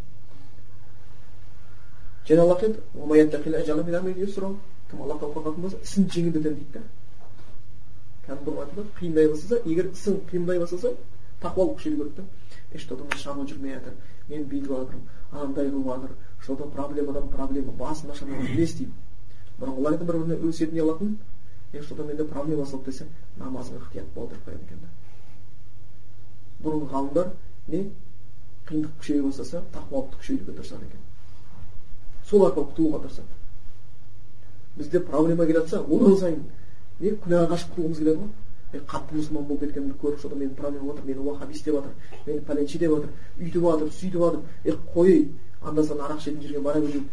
A: және аллах айтады кім аллахтан қорқатын болса ісін жеңілдетемін дейді да кәдімгі айтады қиындай бастаса егер ісің қиындай бастаса тақуалық күшейту керек та что то жүрмей жатыр мен бүйтіп жатырмын анандай қылып жатыр что то проблемадан проблема басым нашар не істеймін бұрынғылар бір біріне өсиет не қылатын е что то менде проблема басталды десе намазың ықтият бол деп қояды екен да бұрынғы ғалымдар не қиындық күшейе бастаса тақуалықты күшейтуге тырысады екен сол арқылы құтылуға тырысады бізде проблема келе жатса одан сайын не күнәға қашып құтылғымыз келеді ғой мен қатты мұсылман болып кеткенімді көріп что то менің проблемам отыр мені уахабист деп жатыр мені пәленше деп жатыр үйтіп жатыр сөйтіп жатыр е қой анда санда арақ ішетін жерге бара берейін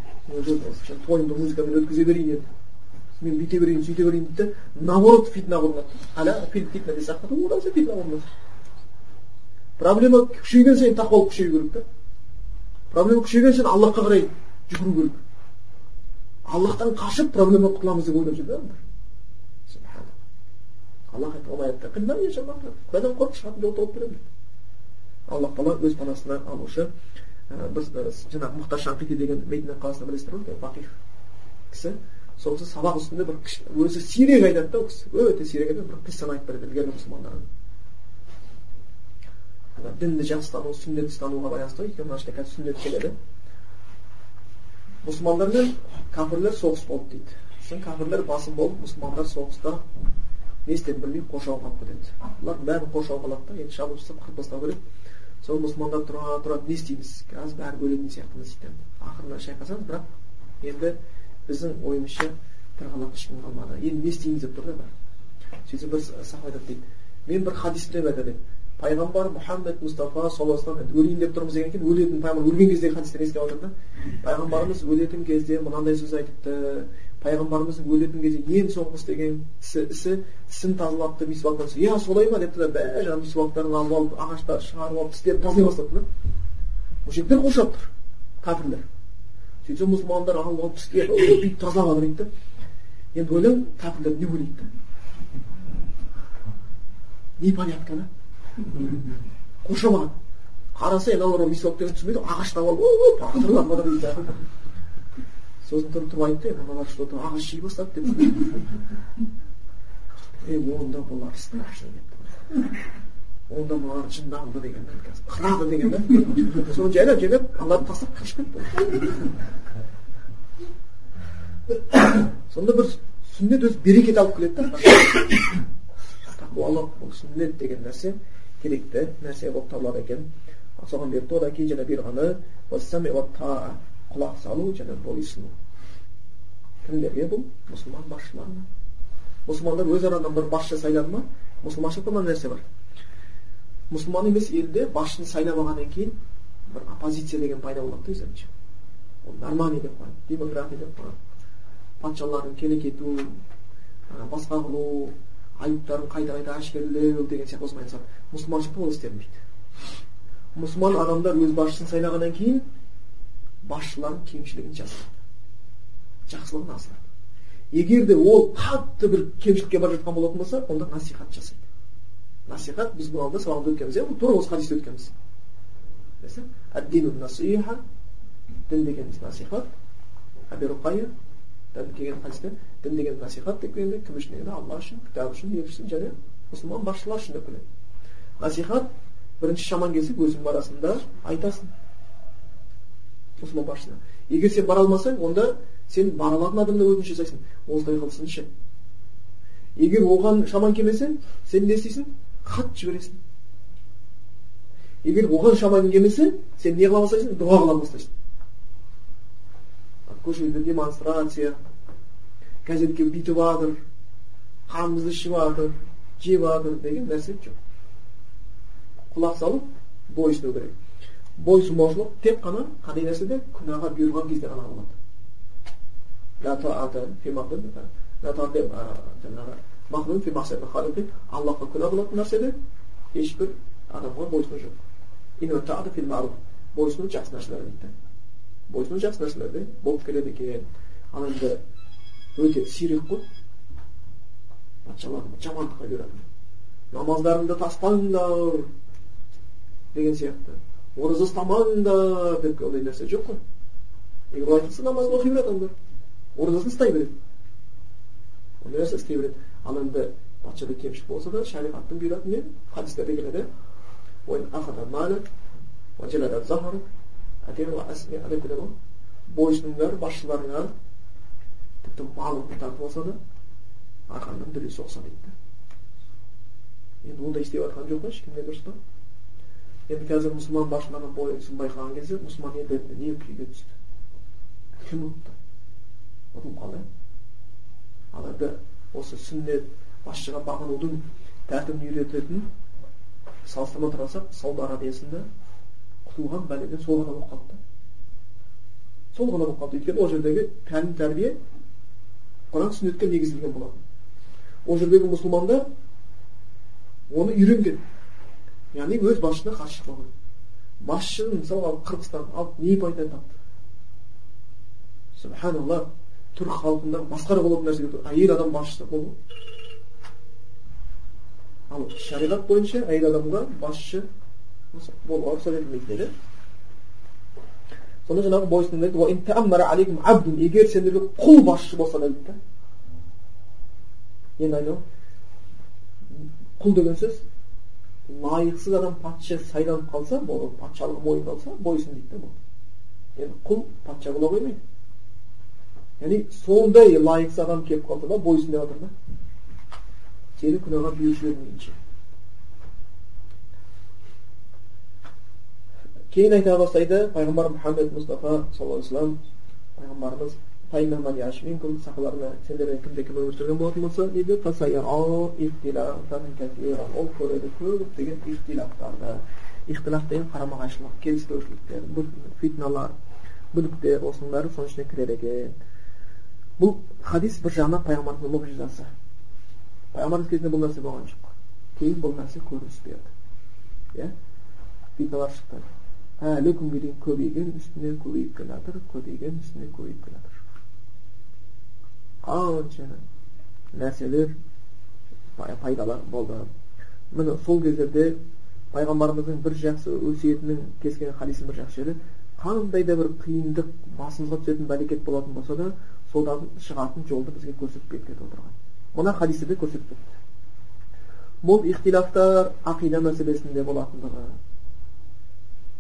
A: тойымды музыкамен өткізе берейін енді мен бүйте берейін сөйте берейін дейді да наоборот фитна құрылады фитна құрылады проблема күшейген сайын тақуалық күшею керек та проблема күшейген сайын аллахқа қарай жүгіру керек аллахтан қашып проблемадан құтыламыз деп ойлап жүр да аллах құдайдан қорық шығатын жол тауып беремін деді аллах тағала өз панасына алушы біз жаңағы мұхтар шанқити деген медина қаласында білесіздер ғой фақих кісі. Сол кісі сабақ үстінде бір өзі сирек айтады да ол кісі. Өте сирек айтады бір қиссаны айтып береді ілгергі мұсылмандардың дінді жақсы тану сүннетті тануға байланысты ғой. Өйткені мына жерде қазір сүннет келеді мұсылмандар мен кәпірлер соғыс болды дейді сосын кәпірлер басым болып мұсылмандар соғыста не істерін білмей қоршауға алып кетеді бұлар бәрін қоршауға алады да енді шабуыл жасап қырып тастау керек сол мұсылмандар тұра тұра не істейміз қазір бәрі өлетін сияқтымыз дейді ақырында шайқасамыз бірақ енді біздің ойымызша тырғалатын ешкім қалмады енді не істейміз деп тұр да бәрі сөйтсе бір сахаба айтады дейді мен бір хадисте айтады пайғамбар мұхаммед мұстафа саллаллаху алейhi вассалам өлейін деп тұрмыз деген кейін өлетін пайғамбар өлген кездегі хадистен еске алып да пайғамбарымыз өлетін кезде мынандай сөз айтыпты пайғамбарымыздың өлетін кезде ең соңғы істеген ісі ісі тісін тазалапты мисуактан иә солай ма депті да бәрі жаңағы мисуактарын алып алып ағаштарды шығарып алып тістерін тазалай бастапты да мушриктер қоршап тұр кәпірлер сөйтсе мұсылмандар алып алып тістер бүйтіп тазалап жатыр дейді да енді ойлаңын кәпірлер не ойлайды непонятка да қоршамаған қараса енді аналар мисуактерін түсінбейді ағашты алып алып дейді сосын тұрып тұрып айтты мыналар что то ағаш жей бастады деп е онда бұлар страшно депті онда бұлар жынданды деген қырады деген да соны жайлап жайлап алады тастап қашып кетті сонда бір сүннет өзі берекет алып келеді да тақуалық бұл сүннет деген нәрсе керекті нәрсе болып табылады екен соған берді одан кейін жаңа бұйырғаны құлақ салу және бойұсыну кімдерге бұл мұсылман басшыларына мұсылмандар өз арадан бір басшы сайлады ма мұсылманшылықта мына нәрсе бар мұсылман емес елде басшыны сайламағаннан кейін бір оппозиция деген пайда болады да өздерінше ол нормальный деп қояды демократия деп қояды патшалардың келек ету басқа қылу айыптарын қайта қайта әшкерелеу деген сияқты осымен айналысады мұсылманшылықта ол істелінбейді мұсылман адамдар өз басшысын сайлағаннан кейін басшылардың кемшілігін жазады жақсылығын асырады егер де ол қатты бір кемшілікке бара жатқан болатын болса онда насихат жасайды. Насихат біз бұл алдында сабағымызда өткенбіз иә? Тура осы хадисте өткенбіз. Дін дегеніміз насихат. Келген хадисте дін деген насихат деп келгенде кім үшін дегенде алла үшін кітап үшін ел үшін және мұсылман басшылар үшін деп келеді насихат бірінші шаман келсе өзің барасың да айтасың мұсылман басшысына егер сен бара алмасаң онда сен бара алатын адамда өтініш жасайсың осылай қылсыншы егер оған шаман келмесе сен не істейсің хат жібересің егер оған шаман келмесе сен не қыла бастайсың дұға қыла бастайсың көшеде демонстрация газетке бүйтіп жатыр қанымызды ішіп жатыр жеп жатыр деген нәрсе жоқ құлақ салып бойсыну керек бойсұнбаушылық тек қана қандай нәрседе күнәға бұйырған кезде ғана болады аллахқа күнә қылатын нәрседе ешбір адамға бойсыну жоқ бойсыну жақсы нәрселер дейді бойсыну жақсы нәрселерде болып келеді екен ал енді өте сирек қой патшалар жамандыққа бұйыратын намаздарыңды тастаңдар деген сияқты ораза ұстамаңдар деп ондай нәрсе жоқ қой егер олай қылса намазын оқи береді адамдар оразасын ұстай береді ондай нәрсе істей береді ал енді патшада кемшілік болса да шариғаттың бұйыратыны хадистерде келеді бойсұныңдар басшыларыңа тіпті малыңды тартып алса да арқаңнан дүре соқса дейді енді ондай істеп жатқан жоқ па ешкім дұрыс па енді қазір мұсылман басшыларының бойсұнбай байқаған кезде мұсылман елдерінде не күйге түсті кім ұмытты ұтылып қалды ал енді осы сүннет басшыға бағынудың тәртібін үйрететін салыстырма тұра салсақ сауд арабиясында құтылған бәледен сол ғана болып қалды сол ғана болып қалды өйткені ол жердегі тәлім тәрбие құран сүннетке негізделген болатын ол жердегі мұсылмандар оны үйренген яғни өз басшысына қарсы керек басшыны мысалға қырғызстан алып не пайда тапты субханалла түрік халқында масқара болатын нәрсе әйел адам басшы болу ал шариғат бойынша әйел адамға басшы болуға рұқсат етілмейді деді сонда жаңағы бойсұну абдун егер сендерге құл басшы болса да дейді енді айналып құл деген сөз лайықсыз адам патша сайланып қалса бұл патшалығы мойнына алса бойсын дейді да болды енді құл патша бола қоймайды яғни сондай лайықсыз адам келіп қалса да бойсын деп жатыр да сені күнәға бұйырып кейін айта бастайды пайғамбар мұхаммед мұстафа саллаллаху алейhi вассалам сахабаларына сендерден кімде кім өмір сүрген болатын болса дейді ол көреді көптеген ихтилафтарды ихтилаф деген қарама қайшылық келіспеушіліктер фитналар бүліктер осының бәрі соның ішіне кіреді екен бұл хадис бір жағынан пайғамбардың мұғжизасы пайғамбарымыз кезінде бұл нәрсе болған жоқ кейін бұл нәрсе көрініс берді иә фитналар шықты әлі күнге дейін көбейген үстіне көбейіп келе жатыр көбейген үстіне көбейіп келе жатыр қанша нәрселер пайдалы болды міне сол кездерде пайғамбарымыздың бір жақсы өсиетінің кез келген хадисінің бір жақсы жері қандай да бір қиындық басымызға түсетін бәлекет болатын болса да содан шығатын жолды бізге көрсетіп кетіп отырған мына хадистерде көрсетіп кетті бұл ихтилафтар ақида мәселесінде болатындығы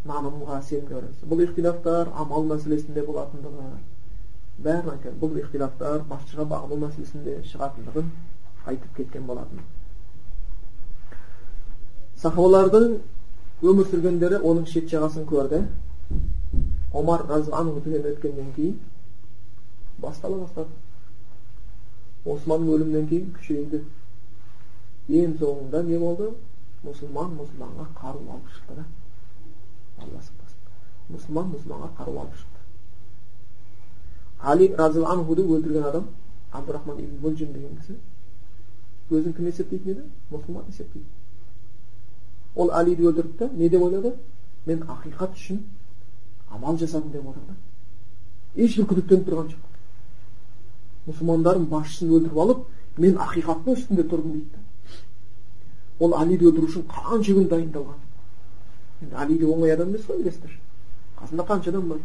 A: нанымға сенімге байланысты бұл ихтилафтар амал мәселесінде болатындығы бәрін бұл ихтилафтар басшыға бағыну мәселесінде шығатындығын айтып кеткен болатын. Сахабалардың өмір сүргендері оның шет жағасын көрді. Омар разиаллаху өткеннен кейін бастала бастады. Османның өлімінен кейін күшейді ең соңында не болды? Мұсылман мұсылманға қару алып шықты да алла сақтасын мұсылман мұсылманға қару алып шықты али разиаллаху анхуды өлтірген адам абдурахман ибн мүлжим деген кісі өзін кім есептейтін еді мұсылман есептейді ол алиді өлтірді да не деп ойлады мен ақиқат үшін амал жасадым деп отыр да ешбір күдіктеніп тұрған жоқ мұсылмандардың басшысын өлтіріп алып мен ақиқаттың үстінде тұрдым дейді ол алиді өлтіру үшін қанша күн дайындалған де оңай адам емес қой білесіздер қасында қанша адам бар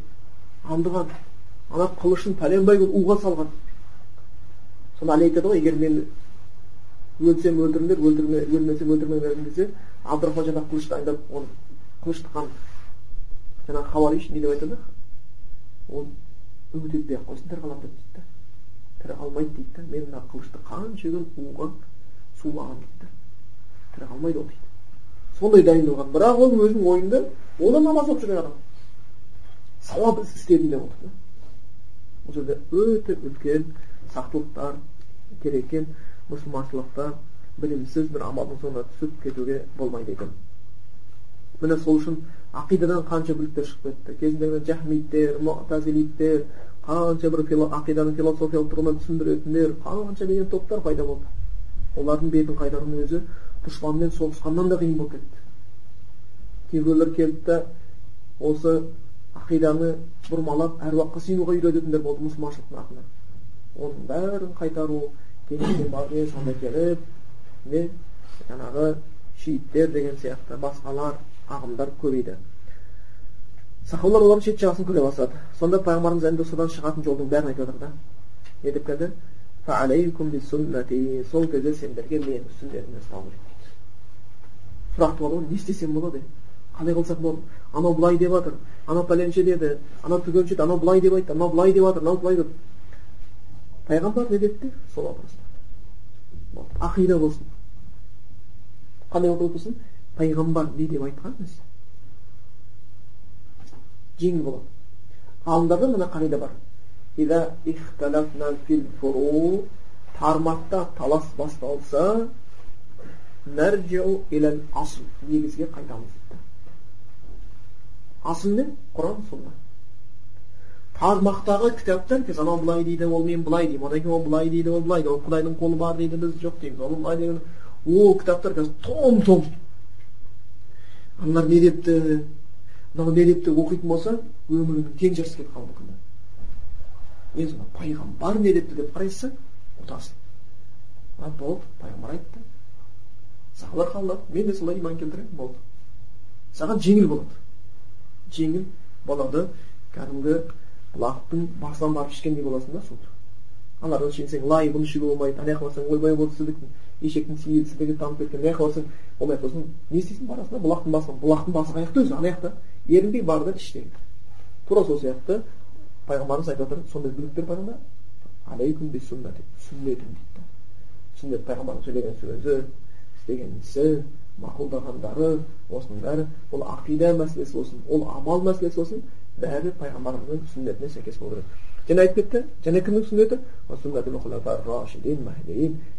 A: аңдыған ана қылышын пәленбай күн уға салған сонда али айтады ғой егер мен өлсем өлтіріңдер өлмесем өлтірмеңдер десе абдурахман жаңағы қылыш дайындап оны қылышты қан жаңағы хауариш не деп айтады ол үміт етпей ақ қойсын тірі қаламын деп дейді да тірі қалмайды дейді да мен мына қылышты қанша күн уған сулаған дейді да тірі қалмайды ол дейді сондай дайындалған. Бірақ оның өзінің ойында ол да намаз оқып жүрген адам. Сауап іс істедім деп отыр да. Бұл жерде өте үлкен сақтылықтар керек екен мұсылманшылықта білімсіз бір амалдың соңына түсіп кетуге болмайды екен. Міне сол үшін ақидадан қанша бүліктер шығып кетті. Кезінде жахмиттер мутазилиттер қанша бір ақиданың философиялық тұрғыдан түсіндіретіндер қанша деген топтар пайда болды. Олардың бетін қайтаруның өзі дұшпанмен соғысқаннан да қиын болып кетті кейбіреулер келді да осы ақиданы бұрмалап әруаққа сыйынуға үйрететіндер болды мұсылманшылықтың атынан оның бәрін қайтару сонда келіп не жаңағы шииттер деген сияқты басқалар ағымдар көбейді сахабалар олардың шет жағасын көре бастады сонда пайғамбарымыз енді содан шығатын жолдың бәрін айтып жатыр да не деп келді сол кезде сендерге менің сүннетімді ұстау сұрақ туады ғой не істесем болады. Қалай қылсақ болады? Анау былай деп жатыр анау пәленше деді анау түгенше анау былай деп айтты анау былай деп жатыр мынау былай деп. Пайғамбар не деді? Сол вопрос ақида болсын. Қандай вопрос болсын пайғамбар не деп айтқан жеңіл болады. Ғалымдарда мына қағида бар. Тармақта талас басталса негізге қайтамыз дейді асыл не құран сунна тармақтағы кітаптар біз анау былай дейді ол мен былай деймін одан кейін ол былай дейді ол былай дейді ол құдайдың қолы бар дейді біз жоқ дейміз ол былай деген ол кітаптар қазір том том аналар не депті мынау не депті оқитын болса өміріңнің тең жарысы кетіп қалуы мүмкін енді пайғамбар не депті деп қарайсың ұтасың болды пайғамбар айтты сахабалар қабылдады мен де солай иман келтіремін болды. Саған жеңіл болады жеңіл болады. Кәдімгі бұлақтың басынан барып ішкендей боласың да суды аналардан ішсең лай бұны ішуге болмайды. Ана жаққа барсаң ойбай болды сіздікі ешектің сідігі тамып кеткен. Мына жаққа барсаң болмайды сосын не істейсің? Барасың да бұлақтың басына бұлақтың басы қай жақта өзі ана жақта ерінбей бар да іш деген тура сол сияқты пайғамбарымыз айтып жатыр сондай бүліктер бар ма алейкум сүннетім дейді да. Сүннет пайғамбардың сөйлеген сөзі істеген ісі мақұлдағандары осының бәрі ол ақида мәселесі болсын ол амал мәселесі болсын бәрі пайғамбарымыздың сүннетіне сәйкес болу керек және айтып кетті және кімнің сүннеті?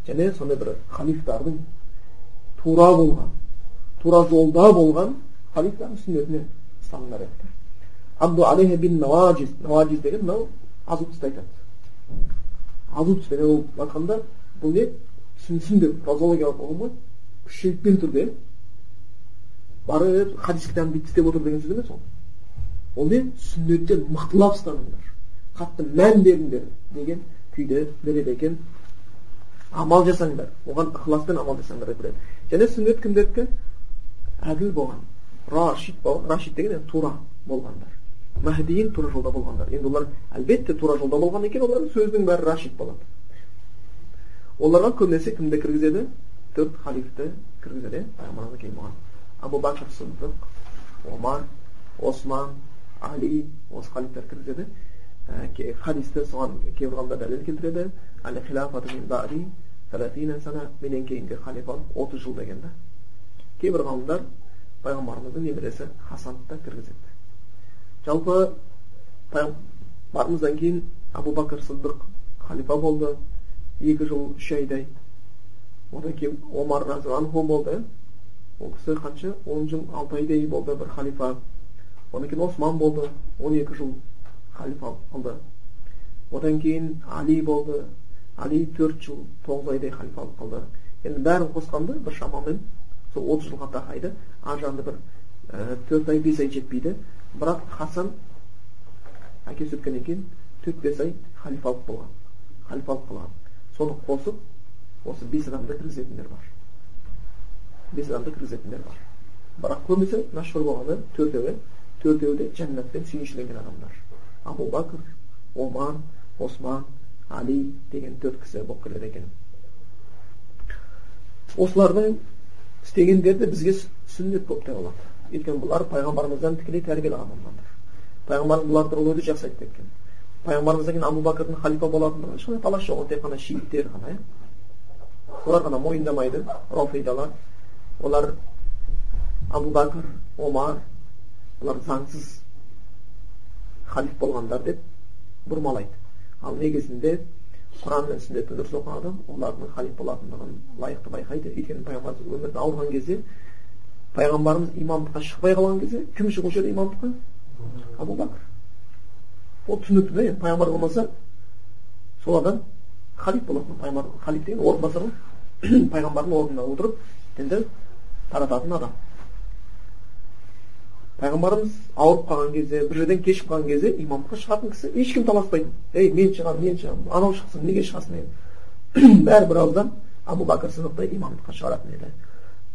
A: Және сондай бір халифтардың тура болған тура жолда болған халифтардың сүннетіне ұстаныңдар депті абду бин деген мынау азу тісті айтады. Азу тіс ол айтқанда бұл не? Сүнсін деп фразологиялық ұғым ғой. Күшейтпен түрде барып хадис кітабын бүйтіп істеп отыр деген сөз емес ол ол не сүннеттен мықтылап ұстаныңдар қатты мән беріңдер деген күйде береді екен амал жасаңдар оған ықыласпен амал жасаңдар деп береді және сүннет кімдердікі әділ болған рашид болған рашид деген тура болғандар мәхдиин тура жолда болғандар енді олар әлбетте тура жолда болған екен олардың сөзінің бәрі рашид болады оларға көбінесе кімді кіргізеді төрт халифті кіргізеді иә пайғамбарымыздан кейін болған абу бәкір сыдық омар осман али осы халифтер кіргізеді хадисте соған кейбір ғалымдар дәлел келтіреді менен кейінгі халифа отыз жыл деген да кейбір ғалымдар пайғамбарымыздың немересі хасанды да кіргізеді жалпы пайғамбарымыздан кейін абу бәкір сыдық халифа болды екі жыл үш айдай одан кейін омар разиаллаху болды ол кісі қанша он жыл алты айдай болды бір халифа одан кейін осман болды он екі жыл халифа қылды одан кейін али болды али төрт жыл тоғыз айдай халифалық қылды енді бәрін қосқанда бір шамамен сол отыз жылға тақайды ар жағында бір төрт ай бес ай жетпейді бірақ хасан әкесі өткеннен кейін төрт бес ай халифалық болған халифалық қылған соны қосып осы бес адамды кіргізетіндер бар бес адамды кіргізетіндер бар бірақ көбісі мәшһүр болғаны төртеуі төртеуі де жәннатпен сүйіншіленген адамдар абу бакр омар осман али деген төрт кісі болып келеді екен осылардың істегендері де бізге сүннет болып табылады өйткені бұлар пайғамбарымыздан тікелей тәрбие алған адамдар пайғамбарымыз бұлар туралы өте жақсы айтып кеткен пайғамбарымыздан кейін абу бәкірдің халифа болатындығы ешқандай талас жоқ ол тек қана шииттер ғана иә олар ғана мойындамайды рофидалар олар абу бәкір омар олар заңсыз халиф болғандар деп бұрмалайды ал негізінде құран мен сүннетті дұрыс оқыған адам олардың халиф болатындығын лайықты байқайды өйткені пайғамбарымыз өмірде ауырған кезде пайғамбарымыз имамдыққа шықпай қалған кезде кім шығушы еді имамдыққа абу бәкір ол түсінікті да енді пайғамбар болмаса сол адам халиф болатын пайғамбар халиф деген орынбасар пайғамбардың орнына отырып дінді тарататын адам. Пайғамбарымыз ауырып қалған кезде бір жерден кешігіп қалған кезде имамдыққа шығатын кісі ешкім таласпайтын. Ей мен шығамын мен шығамын анау шықсын неге шығасың деген бәрі бір ауыздан абу бәкір сыдықты имамдыққа шығаратын еді.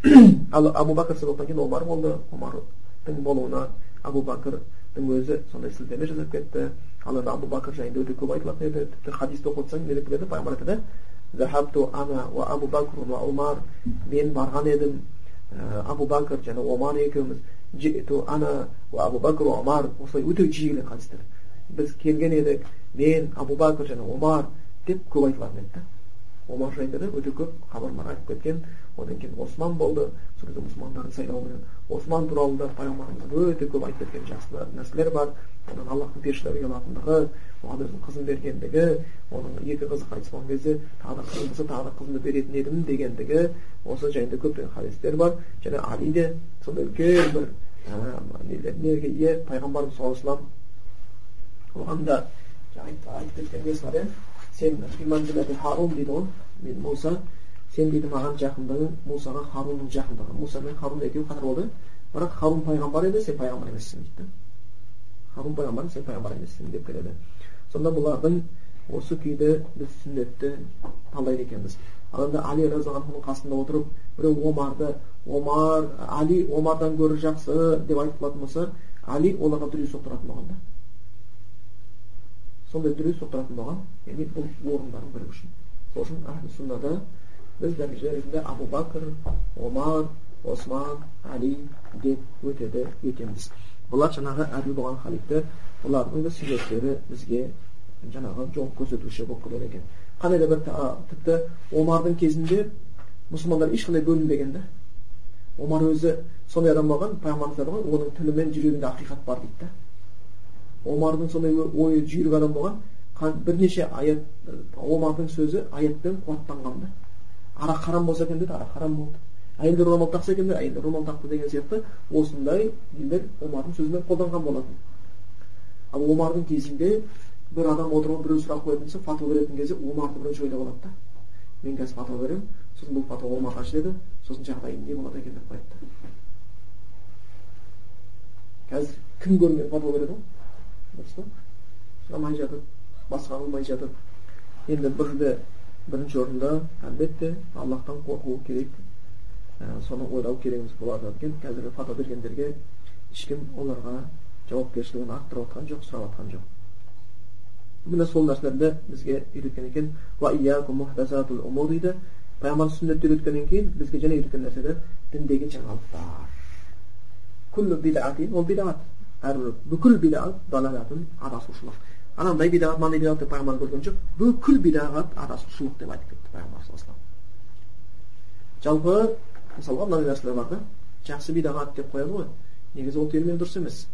A: Ал абу бәкір сыдықтан кейін омар болды. Омардың болуына абу бәкір өзі сондай сілтеме жасап кетті. Ал енді абу бәкір жайында өте көп айтылатын еді тіпті хадисті оқып отырсаң не деп келеді пайғамбар айтады абу бәкір омар мен барған едім абу бәкір және омар екеуміз ана абу бәкір омар осылай өте жиі келеді хадистер біз келген едік мен абу бәкір және омар деп көп айтылатын еді омар жайында да өте көп хабарлар айтып кеткен. Одан кейін осман болды. Сол кезде мұсылмандардың сайлауымен осман туралы да пайғамбарымыз өте көп айтып кеткен жақсы нәрселер бар. Одан аллахтың періштелерге ұялатындығы оған өзінің қызын бергендігі оның екі қызы қайтыс болған кезде тағы да қызым болса тағы да қызымды беретін едім дегендігі. Осы жайында көптеген хадистер бар. Және али де сондай үлкен бір нелерге ие. Пайғамбарымыз саллаллаху алейhi оған да айтып кеткен несі бар иә. Сен харун дейді ғой мен мұса сен дейді маған жақындығың мусаға харунның жақындығы муса мен харун екеуі қатар болды бірақ харун пайғамбар еді сен пайғамбар емессің дейді харун пайғамбар сен пайғамбар емессің деп келеді сонда бұлардың осы күйді біз сүннетті талдайды екенбіз ал енді али разиаллаху қасында отырып біреу омарды омар али омардан гөрі жақсы деп айтып қалатын болса али оларға дүре соқтыратын болған да сондай дүре соқтыратын болған. Яғни бұл орындардың бірі үшін. Сол үшін суннада біз дәреже ретінде абу бәкір омар осман әли деп өтеді екенбіз. Бұлар жаңағы әділ болған халифтер бұлардың да сүннеттері бізге жаңағы жол көрсетуші болып келеді екен. Қандай да бір тіпті омардың кезінде мұсылмандар ешқандай бөлінбеген да омар өзі сондай адам болған пайғамбарымыз айтады ғой оның тілі мен жүрегінде ақиқат бар дейді да омардың сондай ойы жүйрік адам болған бірнеше аят омардың сөзі аятпен қуаттанған да арақ харам болса екен деді арақ харам болды әйелдер орамал тақса екен деді әйелдер орамал тақты деген сияқты осындай нелер омардың сөзімен қолданған болатын ал омардың кезінде бір адам отырып біреу сұрақ қоятын болса фатуа беретін кезде омарды бірінші ойлап алады да мен қазір фатуа беремін сосын бұл фатуа омарға ашылады сосын жағдайым не болады екен деп қояды қазір кім көрмеген фатуа береді ғой дұрыс сұрамай жатып басқа қылмай жатып енді бір жерде бірінші орында әлбетте аллахтан қорқу керек ә, соны ойлау керегіміз болады екен қазіргі фатуа бергендерге ешкім оларға жауапкершілігін арттырып жатқан жоқ сұрап жатқан жоқ міне сол нәрселерді бізге үйреткен екен дейді пайғамбар сүннетті үйреткеннен кейін бізге және үйреткен нәрселер діндегі жаңалықтар ол бидағат әрбір бүкіл бидағат далалатын адасушылық анандай бидағат мынандай бидағат деп пайғамбар көрген жоқ бүкіл бидағат адасушылық деп айтып кетті пайғамбар саллаллаху жалпы мысалға мынандай нәрселер бар да жақсы бидағат деп қояды ғой негізі ол термин дұрыс емес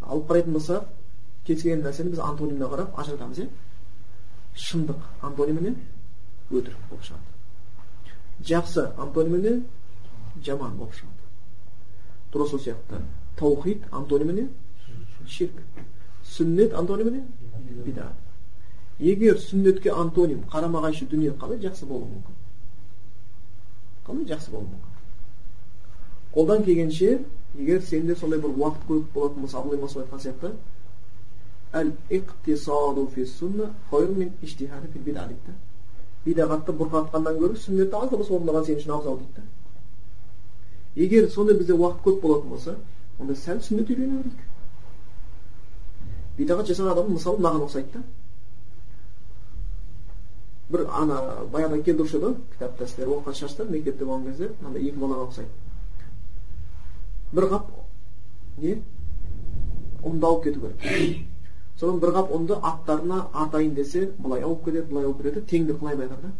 A: алып қарайтын болсақ кез келген нәрсені біз антониміне қарап ажыратамыз иә шындық антонимі не өтірік болып шығады жақсы антонимі не жаман болып шығады тура сол сияқты таухид антонимі не ширк сүннет антонимі не бидат егер сүннетке антоним қарама қайшы дүние қалай жақсы болуы мүмкін қалай жақсы болуы мүмкін қолдан келгенше егер сенде сондай бір уақыт көп болатын болса абылай масу айтқан сияқты әл иқтисаду фи сунна мин иштихади фил бида дейді бидағатты бұрқатқаннан гөрі сүннетті аз да болса орындаған сен үшін абзал дейді егер сондай бізде уақыт көп болатын болса онда сәл сүннет үйрене берейік бидағат жасаған адам мысалы мынаған ұқсайды да бір ана баяғыда келді ұршы еді кітапта сіздер оқыған шығарсыздар мектепте болған кезде мынандай екі балаға ұқсайды бір қап не ұнды алып кету керек содан бір қап ұнды аттарына атайын десе былай ауып кетеді былай ауып кетеді теңді қылай алмай да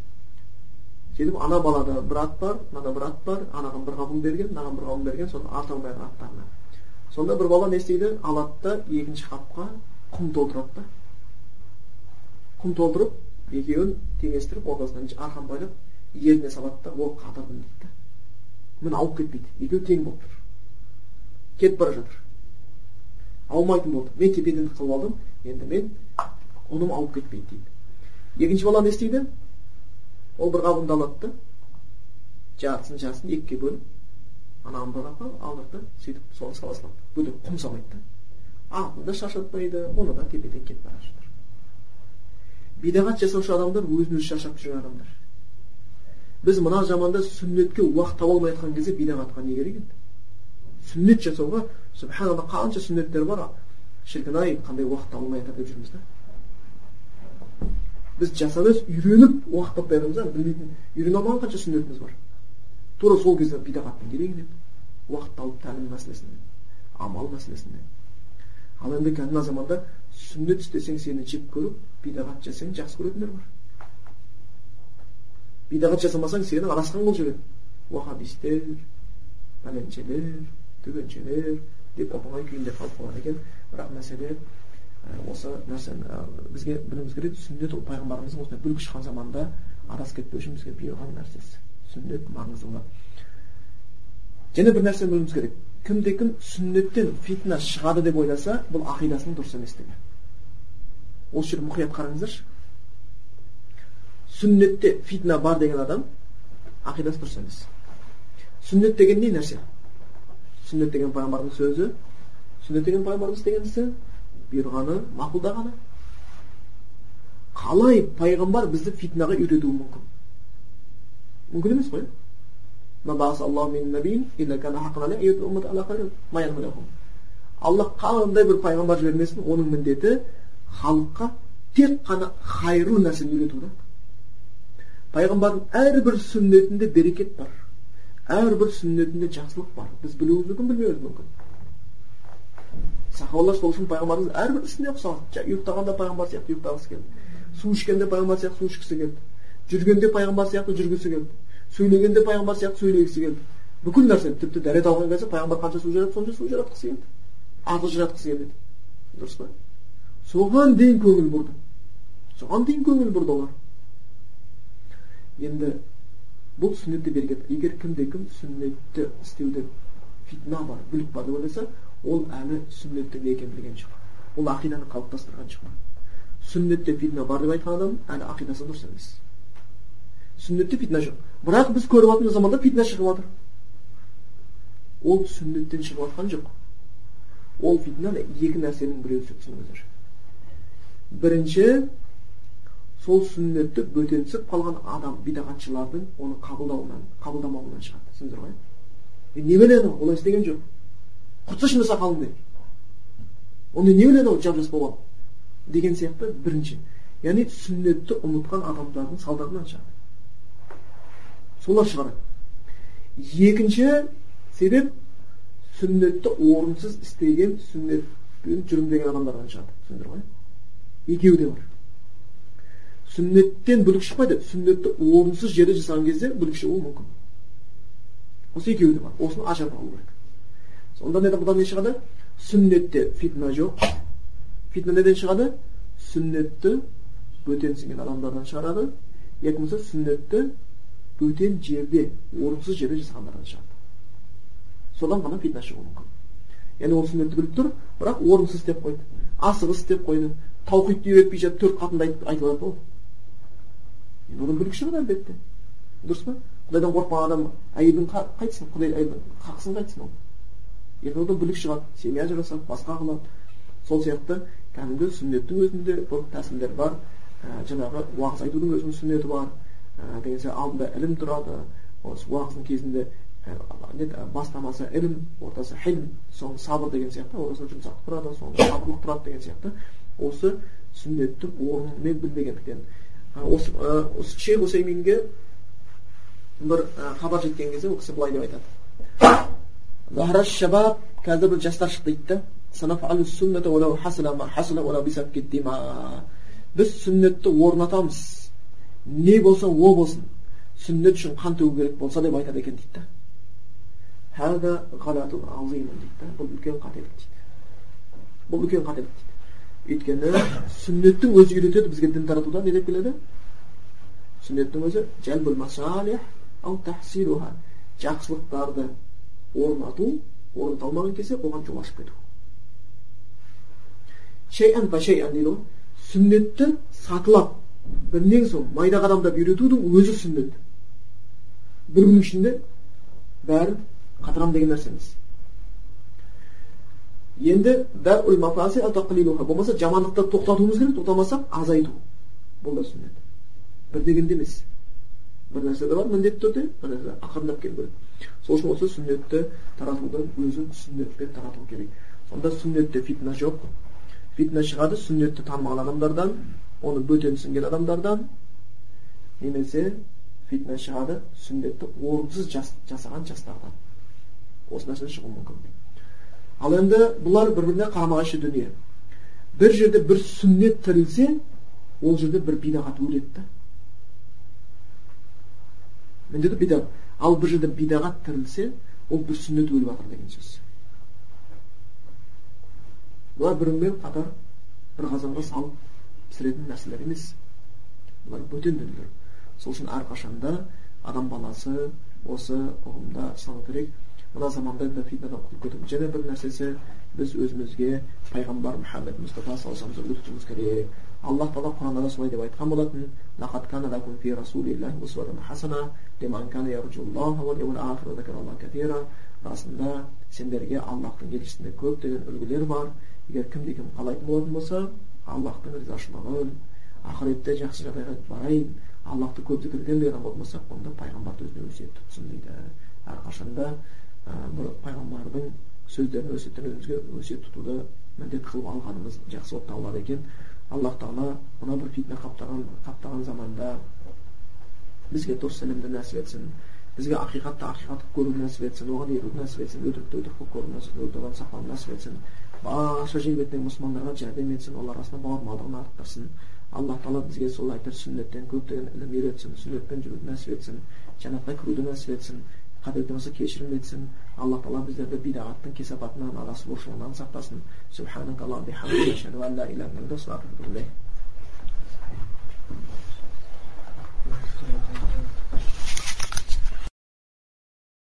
A: сөйтіп ана балада бір ат бар мынада бір ат бар анаған бір қап ұн берген мынаған бір қап ұн берген соны арта алмай жатыр аттарына сонда бір бала не істейді? Алады да екінші қапқа құм толтырады да. Құм толтырып екеуін теңестіріп ортасынан арқан байлап еріне салады да ол қатырдым дейді да. Міне ауып кетпейді. Екеуі тең болып тұр. Кетіп бара жатыр. Аумайтын болды. Мен тепе қылып алдым. Енді мен ұным ауып кетпейді дейді. Екінші бала не істейді? Ол бір қабынды алады да жартысын жартысын екіге бөліп бір қапқа алдырды да сөйтіп соны сала салады бөлек құм салмайды да атын да шаршатпайды оны да тепе тең кетіп бара жатыр бидағат жасаушы адамдар өзін өзі шаршап жүрген адамдар біз мына заманда сүннетке уақыт таба алмай жатқан кезде бидағатқа не керек енді сүннет жасауға субханалла қанша сүннеттер бар шіркін ай қандай уақыт таба алмай жатыр деп жүрміз да біз жасап үйреніп уақыт таппай жатырмыз да білмейтін үйрене алмаған қанша сүннетіміз бар тура сол кезде бидағаттың керегі не уақыт тауып тәлім мәселесінде амал мәселесінде ал енді қазір мына заманда сүннет істесең сені жек көріп бидағат жасасаң жақсы көретіндер бар. Бидағат жасамасаң сені адасқан қылып жібереді. Уахабистер пәленшелер түгеншелер деп оп оңай күйінде қалып қалады екен. Бірақ мәселе осы нәрсені бізге білуіміз керек сүннет ол пайғамбарымыздың осындай бүлік шыққан заманда адасып кетпеу үшін бізге бұйырған нәрсесі. Сүннет маңыздылы және бір нәрсені білуіміз керек. Кімде кім сүннеттен фитна шығады деп ойласа бұл ақидасының дұрыс еместігі осы жерді мұқият қараңыздаршы. Сүннетте фитна бар деген адам ақидасы дұрыс емес. Сүннет деген не нәрсе? Сүннет деген пайғамбардың сөзі. Сүннет деген пайғамбарымыз деген ісі бұйырғаны мақұлдағаны. Қалай пайғамбар бізді фитнаға үйретуі мүмкін? Мүмкін емес қой аллах қандай бір пайғамбар жібермесін оның міндеті халыққа тек қана хайырлы нәрсені үйрету да пайғамбардың әрбір сүннетінде берекет бар әрбір сүннетінде жақсылық бар біз білуіміз мүмкін білмеуіміз мүмкін сахабалар сол үшін пайғамбарымыз әрбір ісіне ұқсаған ұйықтағанда пайғамбар сияқты ұйықтағысы келді су ішкенде пайғамбар сияқты су ішкісі келді жүргенде пайғамбар сияқты жүргісі келді сөйлегенде пайғамбар сияқты сөйлегісі келді бүкіл нәрсені тіпті дәрет алған кезде пайғамбар қанша су жарады сонша су жаратқысы келді. Артық жаратқысы келмеді дұрыс па? Соған дейін көңіл бұрды. Соған дейін көңіл бұрды олар. Енді бұл сүннетте берекет егер кімде кім сүннетті істеуде фитна бар бүлік бар деп ойласа ол әлі сүннеттің не екенін білген жоқ. Ол ақиданы қалыптастырған жоқ. Сүннетте фитна бар деп айтқан адам әлі ақидасы дұрыс емес. Сүннетте фитна жоқ бірақ біз көріп жатқан заманда фитна шығып жатыр ол сүннеттен шығып жатқан жоқ ол фитна екі нәрсенің біреусі бірінші сол сүннетті бөтенсіп қалған адам бидағатшылардың оны қабылдауынан қабылдамауынан шығады түсіндіңіздер ғой е не біледі анау олай істеген жоқ құртсайшы мына сақалыңды оны не біледі ау жап жас болып деген сияқты бірінші яғни сүннетті ұмытқан адамдардың салдарынан шығады солар шығарады екінші себеп сүннетті орынсыз істеген сүннетпен жүрмін деген адамдардан шығады түсіндіңдер ғой екеуі де бар сүннеттен бүлік шықпайды сүннетті орынсыз жерде жасаған кезде бүлік шығуы мүмкін осы екеуі де бар осыны ажырап алу керек сонда бұдан не шығады сүннетте фитна жоқ фитна неден шығады сүннетті бөтенсінген адамдардан шығарады екі болмаса сүннетті бөтен жерде орынсыз жерде жасағандардан шығады содан ғана фитна шығуы мүмкін. Яғни ол сүннетті біліп тұр бірақ орынсыз істеп қойды асығыс істеп қойды таухидты үйретпей жатып төрт қатынды айтып алады ғой. Енді одан бүлік шығады әлбетте. Дұрыс па? Құдайдан қорықпаған адам әйелін қайтсын құдай қақсын қайтсын ол. Ертең одан бүлік шығады семья ажырасады басқа қылады. Сол сияқты кәдімгі сүннеттің өзінде бір тәсілдер бар. Ә, жаңағы уағыз айтудың өзінің сүннеті бар. Деген сияқты алдында ілім тұрады осы уағыздың кезінде бастамасы ілім ортасы хилм соңы сабыр деген сияқты ортасында жұмсақтық тұрады соңында сабырлық тұрады деген сияқты осы сүннеттің орнын мен білмегендіктен осы осы шейх усейминге бір хабар жеткен кезде ол кісі былай деп айтады қазір бір жастар шықты дейді да біз сүннетті орнатамыз не болса о болсын сүннет үшін қан төгу керек болса деп айтады екен дейді да дейді бұл үлкен қателік дейді бұл үлкен қателік дейді өйткені сүннеттің өзі үйретеді бізге дін таратуда не деп келеді сүннеттің өзі жақсылықтарды орнату орната алмаған кезде оған жол ашып кету дейді ғой сүннетті сатылап бірінен соң майда қадамдап үйретудің өзі сүннет бір күннің ішінде бәрін қатырам деген нәрсе емес енді болмаса жамандықты тоқтатуымыз керек тоқтамасақ азайту бұл да сүннет бір дегенде емес бір нәрсе де бар міндетті түрде бір нәрсе ақырындап келу керек сол үшін осы сүннетті таратудың өзін сүннетпен тарату керек сонда сүннетте фитна жоқ фитна шығады сүннетті танымаған адамдардан оны бөтенсінген адамдардан немесе фитна шығады сүннетті орынсыз жасаған жастардан осы нәрседен шығуы мүмкін ал енді бұлар бір біріне қарама қайшы дүние бір жерде бір сүннет тірілсе ол жерде бір бидағат өледі да міндеті бидағат ал бір жерде бидағат тірілсе ол бір сүннет өліп жатыр деген сөз бұлар бір бірімен қатар бір қазанға салып пісіретін нәрселер емес. Бұлар бөтен дүниелер. Сол үшін әрқашанда адам баласы осы ұғымда ұстану керек. Мына заманда да фитнадан құтылып кету және бір нәрсесі біз өзімізге пайғамбар мұхаммед мұстафа саллаллаху үлгі тұтуымыз керек. Аллах тағала құранда да солай деп айтқан болатын. Расында сендерге аллахтың елшісінде көптеген үлгілер бар. Егер кімде кім қалайтын болатын болса аллахтың ризашылығын ақыретте жақсы жағдайға барайын аллахты көп зікір етемін деген адам болмасақ онда пайғамбарды өзіне өсиет тұтсын дейді. Әрқашанда бір пайғамбардың сөздерін өсиеттерін өзімізге өсиет тұтуды міндет қылып алғанымыз жақсы болып табылады екен. Аллах тағала мына бір фитна қаптаған қаптаған заманда бізге дұрыс ілімді нәсіп етсін бізге ақиқатты ақиқат қылып көруді нәсіп етсін оған еруді нәсіп етсін өтірікті өтірік қылып көруді одан сақтауды нәсіп етсін барша жер мұсылмандарға жәрдем етсін олар арасында бауырмалдығын арттырсын алла тағала бізге сол сүннеттен көптеген ілім үйретсін сүннетпен жүруді нәсіп етсін жәннатқа кіруді нәсіп етсін қателіктерімізді кешірім етсін алла тағала біздерді бидағаттың кесапатынан адасушылығынан сақтасын субханака